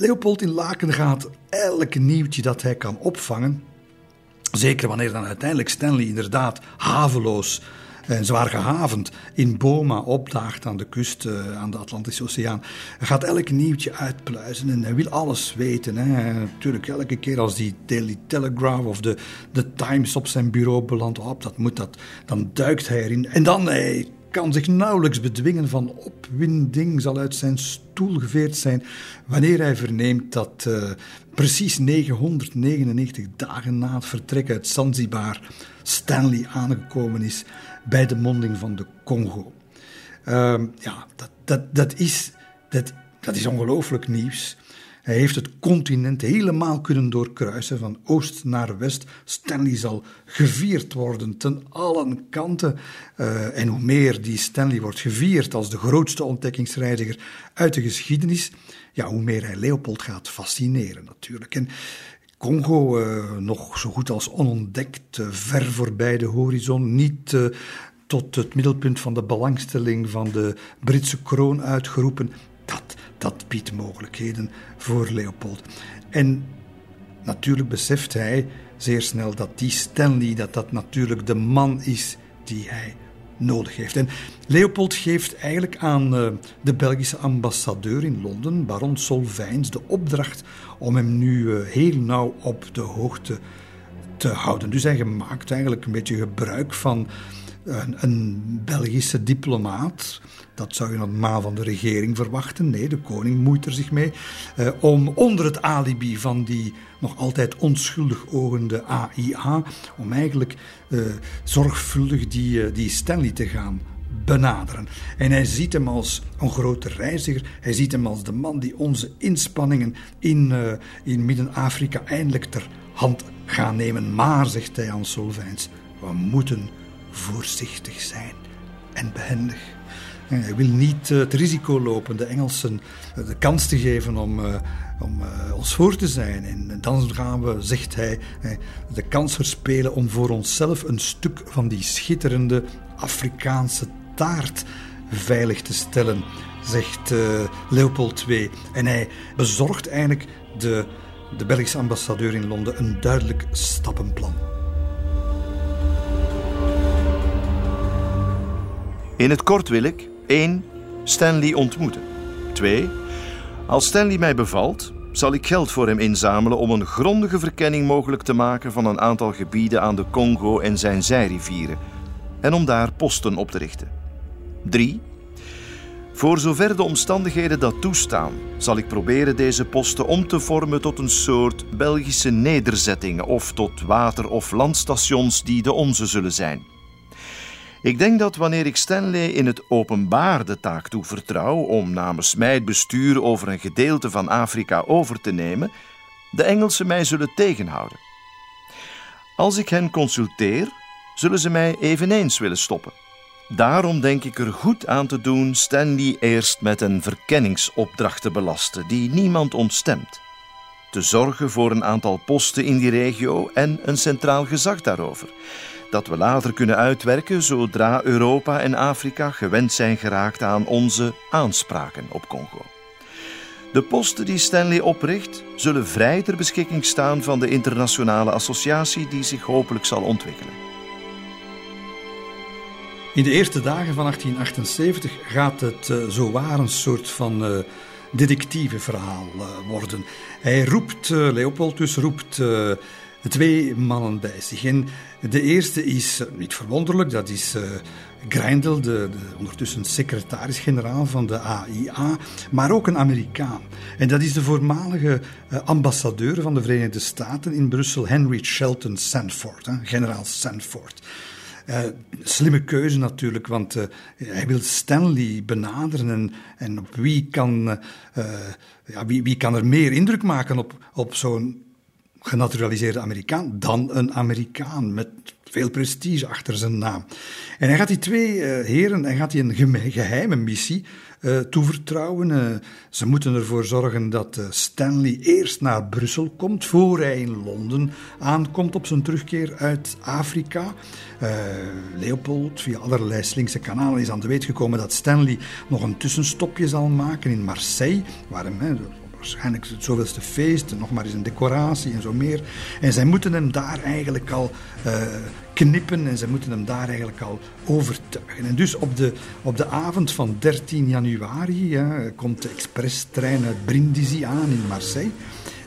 Leopold in Laken gaat elk nieuwtje dat hij kan opvangen. Zeker wanneer dan uiteindelijk Stanley inderdaad haveloos en zwaar gehavend in Boma opdaagt aan de kust, uh, aan de Atlantische Oceaan. Hij gaat elk nieuwtje uitpluizen en hij wil alles weten. Hè. Natuurlijk, elke keer als die Daily Telegraph of de, de Times op zijn bureau belandt, dat moet dat, dan duikt hij erin. En dan hij kan zich nauwelijks bedwingen van opwinding, zal uit zijn stoel geveerd zijn wanneer hij verneemt dat uh, precies 999 dagen na het vertrek uit Zanzibar Stanley aangekomen is bij de monding van de Congo. Uh, ja, dat, dat, dat, is, dat, dat is ongelooflijk nieuws. Hij heeft het continent helemaal kunnen doorkruisen, van oost naar west. Stanley zal gevierd worden ten allen kanten. Uh, en hoe meer die Stanley wordt gevierd als de grootste ontdekkingsreiziger uit de geschiedenis, ja, hoe meer hij Leopold gaat fascineren natuurlijk. En Congo uh, nog zo goed als onontdekt, uh, ver voorbij de horizon, niet tot het middelpunt van de belangstelling van de Britse kroon uitgeroepen. Dat, dat biedt mogelijkheden voor Leopold. En natuurlijk beseft hij zeer snel dat die Stanley, dat dat natuurlijk de man is die hij nodig heeft. En Leopold geeft eigenlijk aan uh, de Belgische ambassadeur in Londen, baron Solvijns, de opdracht om hem nu uh, heel nauw op de hoogte te houden. Dus hij maakt eigenlijk een beetje gebruik van een, Belgische diplomaat. Dat zou je normaal van de regering verwachten. Nee, de koning moeit er zich mee. Uh, om onder het alibi van die nog altijd onschuldig ogende AIA. om eigenlijk uh, zorgvuldig die, uh, die Stanley te gaan benaderen. En hij ziet hem als een grote reiziger. Hij ziet hem als de man die onze inspanningen in, in Midden-Afrika eindelijk ter hand gaan nemen. Maar, zegt hij aan Solvijns, we moeten voorzichtig zijn en behendig. Hij wil niet eh, het risico lopen de Engelsen eh, de kans te geven om, om ons voor te zijn. En dan gaan we, zegt hij, de kans verspelen om voor onszelf een stuk van die schitterende Afrikaanse taart veilig te stellen, zegt Leopold II. En hij bezorgt eigenlijk de, de Belgische ambassadeur in Londen een duidelijk stappenplan. In het kort wil ik 1. Stanley ontmoeten. 2. Als Stanley mij bevalt, zal ik geld voor hem inzamelen om een grondige verkenning mogelijk te maken van een aantal gebieden aan de Congo en zijn zijrivieren en om daar posten op te richten. 3. Voor zover de omstandigheden dat toestaan, zal ik proberen deze posten om te vormen tot een soort Belgische nederzettingen of tot water- of landstations die de onze zullen zijn. Ik denk dat wanneer ik Stanley in het openbaar de taak toevertrouw om namens mij het bestuur over een gedeelte van Afrika over te nemen, de Engelsen mij zullen tegenhouden. Als ik hen consulteer, zullen ze mij eveneens willen stoppen. Daarom denk ik er goed aan te doen Stanley eerst met een verkenningsopdracht te belasten die niemand ontstemt. Te zorgen voor een aantal posten in die regio en een centraal gezag daarover dat we later kunnen uitwerken zodra Europa en Afrika gewend zijn geraakt aan onze aanspraken op Congo. De posten die Stanley opricht zullen vrij ter beschikking staan van de internationale associatie die zich hopelijk zal ontwikkelen. In de eerste dagen van 1878 gaat het uh, zowaar een soort van uh, detectiveverhaal uh, worden. Hij roept, Leopold dus roept twee mannen bij zich. En de eerste is, eh, niet verwonderlijk, dat is uh, Greindel, de, de, ondertussen secretaris-generaal van de AIA, maar ook een Amerikaan. En dat is de voormalige uh, ambassadeur van de Verenigde Staten in Brussel, Henry Shelton Sanford, generaal Sanford. Slimme keuze natuurlijk, want hij wil Stanley benaderen en, en op wie kan, ja, wie, wie kan er meer indruk maken op, op zo'n genaturaliseerde Amerikaan dan een Amerikaan met veel prestige achter zijn naam. En hij gaat die twee uh, heren, hij gaat die een geheime missie uh, toevertrouwen. Uh, ze moeten ervoor zorgen dat Stanley eerst naar Brussel komt, voor hij in Londen aankomt op zijn terugkeer uit Afrika. Leopold, via allerlei slinkse kanalen, is aan de weet gekomen dat Stanley nog een tussenstopje zal maken in Marseille, waar hem waarschijnlijk het zoveelste feest, nog maar eens een decoratie en zo meer. En zij moeten hem daar eigenlijk al uh, knippen en zij moeten hem daar eigenlijk al overtuigen. En dus op de, op de avond van 13 januari ja, komt de expresstrein uit Brindisi aan in Marseille.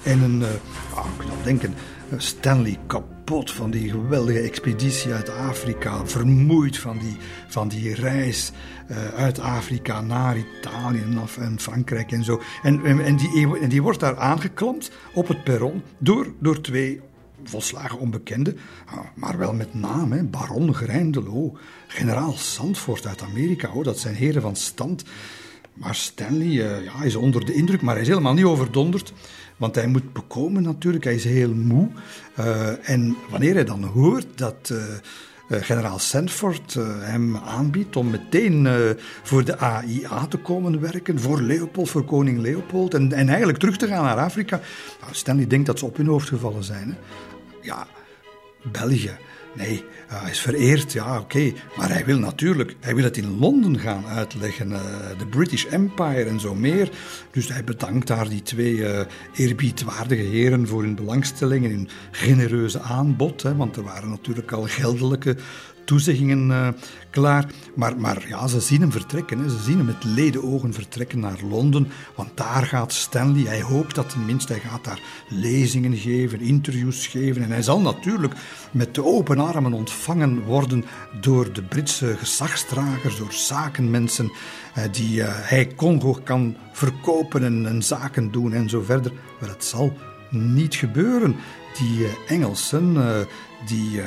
En een, uh, oh, ik kan denken, Stanley kapot van die geweldige expeditie uit Afrika, vermoeid van die, van die reis uh, uit Afrika naar Italië en Frankrijk en zo. En, en, die, en die wordt daar aangeklampt op het perron door, door twee volslagen onbekenden, ah, maar wel met naam, baron Grijndelo, generaal Sandford uit Amerika, oh, dat zijn heren van stand. Maar Stanley uh, ja, is onder de indruk, maar hij is helemaal niet overdonderd. Want hij moet bekomen natuurlijk, hij is heel moe. Uh, en wanneer hij dan hoort dat uh, generaal Sanford hem aanbiedt om meteen voor de AIA te komen werken, voor Leopold, voor koning Leopold, en, en eigenlijk terug te gaan naar Afrika. Nou, Stanley denkt dat ze op hun hoofd gevallen zijn. Hè. Ja, België. Nee, hij is vereerd, ja oké. Maar hij wil natuurlijk, hij wil het in Londen gaan uitleggen. Uh, de British Empire en zo meer. Dus hij bedankt daar die twee uh, eerbiedwaardige heren voor hun belangstelling en hun genereuze aanbod. Hè, want er waren natuurlijk al geldelijke toezeggingen klaar. Maar, maar ja, ze zien hem vertrekken. Hè. Ze zien hem met ledenogen vertrekken naar Londen. Want daar gaat Stanley. Hij hoopt dat tenminste, hij gaat daar lezingen geven, interviews geven. En hij zal natuurlijk met de open armen ontvangen worden door de Britse gezagsdragers, door zakenmensen. Uh, die uh, hij Congo kan verkopen en, en, zaken doen en zo verder. Maar het zal niet gebeuren. Die Engelsen die, uh,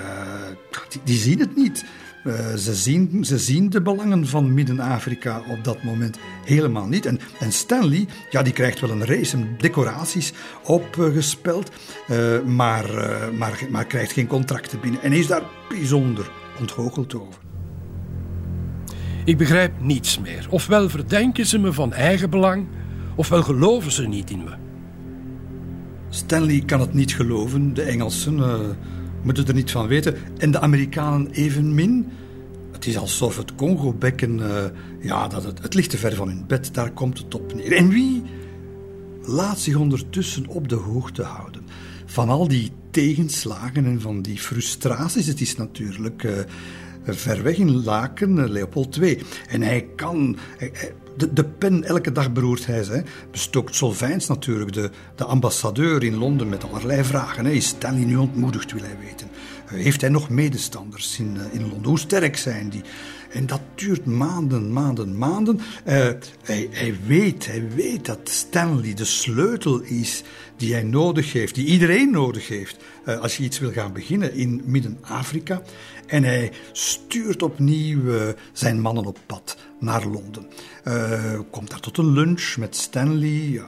die, die, zien het niet. Uh, ze, zien, ze zien de belangen van Midden-Afrika op dat moment helemaal niet. En, en Stanley, ja, die krijgt wel een race en decoraties opgespeld, uh, maar, maar, maar krijgt geen contracten binnen. En is daar bijzonder ontgoocheld over. Ik begrijp niets meer. Ofwel verdenken ze me van eigen belang, ofwel geloven ze niet in me. Stanley kan het niet geloven, de Engelsen moeten er niet van weten. En de Amerikanen evenmin. Het is alsof het Congo-bekken, uh, ja, dat het, het ligt te ver van hun bed, daar komt het op neer. En wie laat zich ondertussen op de hoogte houden van al die tegenslagen en van die frustraties? Het is natuurlijk uh, ver weg in Laken, uh, Leopold II. En hij kan de, de pen, elke dag beroert hij ze. Bestookt Solvijns natuurlijk, de, de ambassadeur in Londen, met allerlei vragen. Hè. Is Stanley nu ontmoedigd, wil hij weten. Eh, heeft hij nog medestanders in, eh, in Londen? Hoe sterk zijn die? En dat duurt maanden, maanden, maanden. Uh, hij, hij, weet, hij weet dat Stanley de sleutel is die hij nodig heeft, die iedereen nodig heeft, als je iets wil gaan beginnen in Midden-Afrika. En hij stuurt opnieuw uh, zijn mannen op pad naar Londen. Uh, komt daar tot een lunch met Stanley.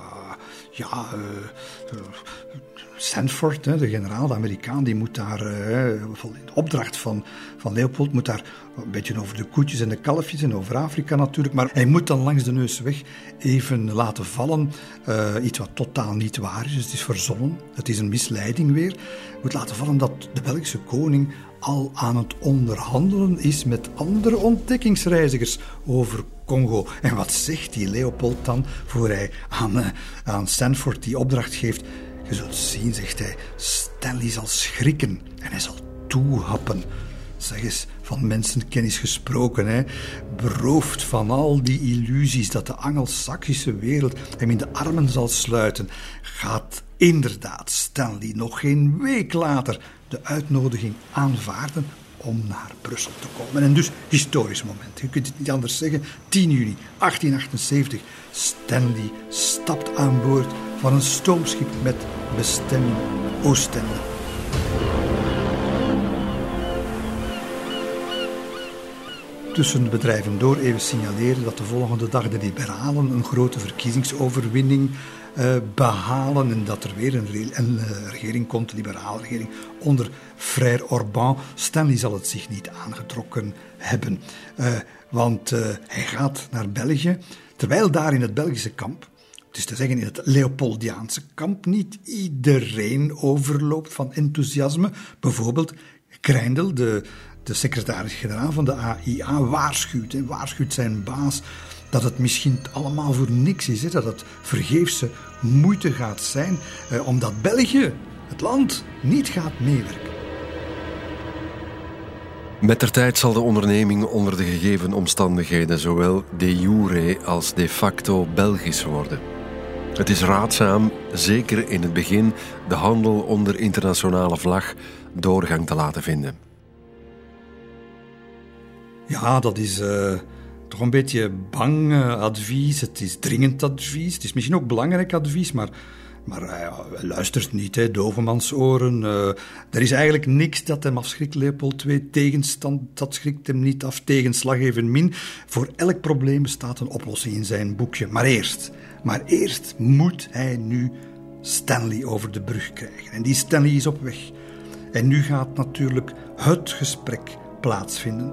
ja, uh, Sanford, de generaal, de Amerikaan, die moet daar, in opdracht van, van Leopold, moet daar een beetje over de koetjes en de kalfjes en over Afrika natuurlijk, maar hij moet dan langs de neus weg even laten vallen iets wat totaal niet waar is. Het is verzonnen, het is een misleiding weer. Moet laten vallen dat de Belgische koning al aan het onderhandelen is met andere ontdekkingsreizigers over Congo. En wat zegt die Leopold dan voor hij aan, uh, aan Stanford die opdracht geeft? Je zult zien, zegt hij, Stanley zal schrikken en hij zal toehappen. Zeg eens, van mensenkennis gesproken, hè? beroofd van al die illusies dat de Angelsaksische wereld hem in de armen zal sluiten, gaat inderdaad Stanley nog geen week later de uitnodiging aanvaarden om naar Brussel te komen. En dus historisch moment. Je kunt het niet anders zeggen. 10 juni 1878. Stanley stapt aan boord van een stoomschip met bestemming Oostende. Tussen de bedrijven door even signaleren dat de volgende dag de liberalen een grote verkiezingsoverwinning uh, behalen en dat er weer een, een uh, regering komt, een liberale regering, onder Frère Orban. Stanley zal het zich niet aangetrokken hebben, uh, want hij gaat naar België, terwijl daar in het Belgische kamp, is te zeggen in het Leopoldiaanse kamp, niet iedereen overloopt van enthousiasme. Bijvoorbeeld Kreindel, de, de secretaris-generaal van de AIA, waarschuwt, en waarschuwt zijn baas dat het misschien allemaal voor niks is, dat het vergeefse moeite gaat zijn, eh, omdat België, het land, niet gaat meewerken. Met der tijd zal de onderneming onder de gegeven omstandigheden zowel de jure als de facto Belgisch worden. Het is raadzaam, zeker in het begin, de handel onder internationale vlag doorgang te laten vinden. Ja, dat is uh, toch een beetje bang uh, advies. Het is dringend advies. Het is misschien ook belangrijk advies, maar, maar uh, hij luistert niet, hè, dovemansoren. er is eigenlijk niks dat hem afschrikt, Leopold II. Tegenstand, dat schrikt hem niet af. Tegenslag evenmin. Voor elk probleem bestaat een oplossing in zijn boekje. Maar eerst, maar eerst moet hij nu Stanley over de brug krijgen. En die Stanley is op weg. En nu gaat natuurlijk het gesprek plaatsvinden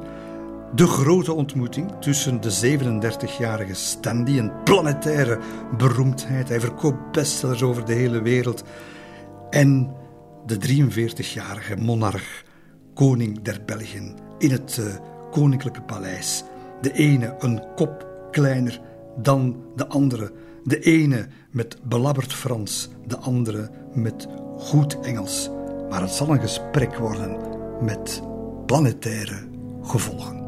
de grote ontmoeting tussen de 37-jarige Stanley, een planetaire beroemdheid. Hij verkoopt bestsellers over de hele wereld. En de 43-jarige monarch, koning der Belgen, in het uh, koninklijke paleis. De ene een kop kleiner dan de andere. De ene met belabberd Frans, de andere met goed Engels. Maar het zal een gesprek worden met planetaire gevolgen.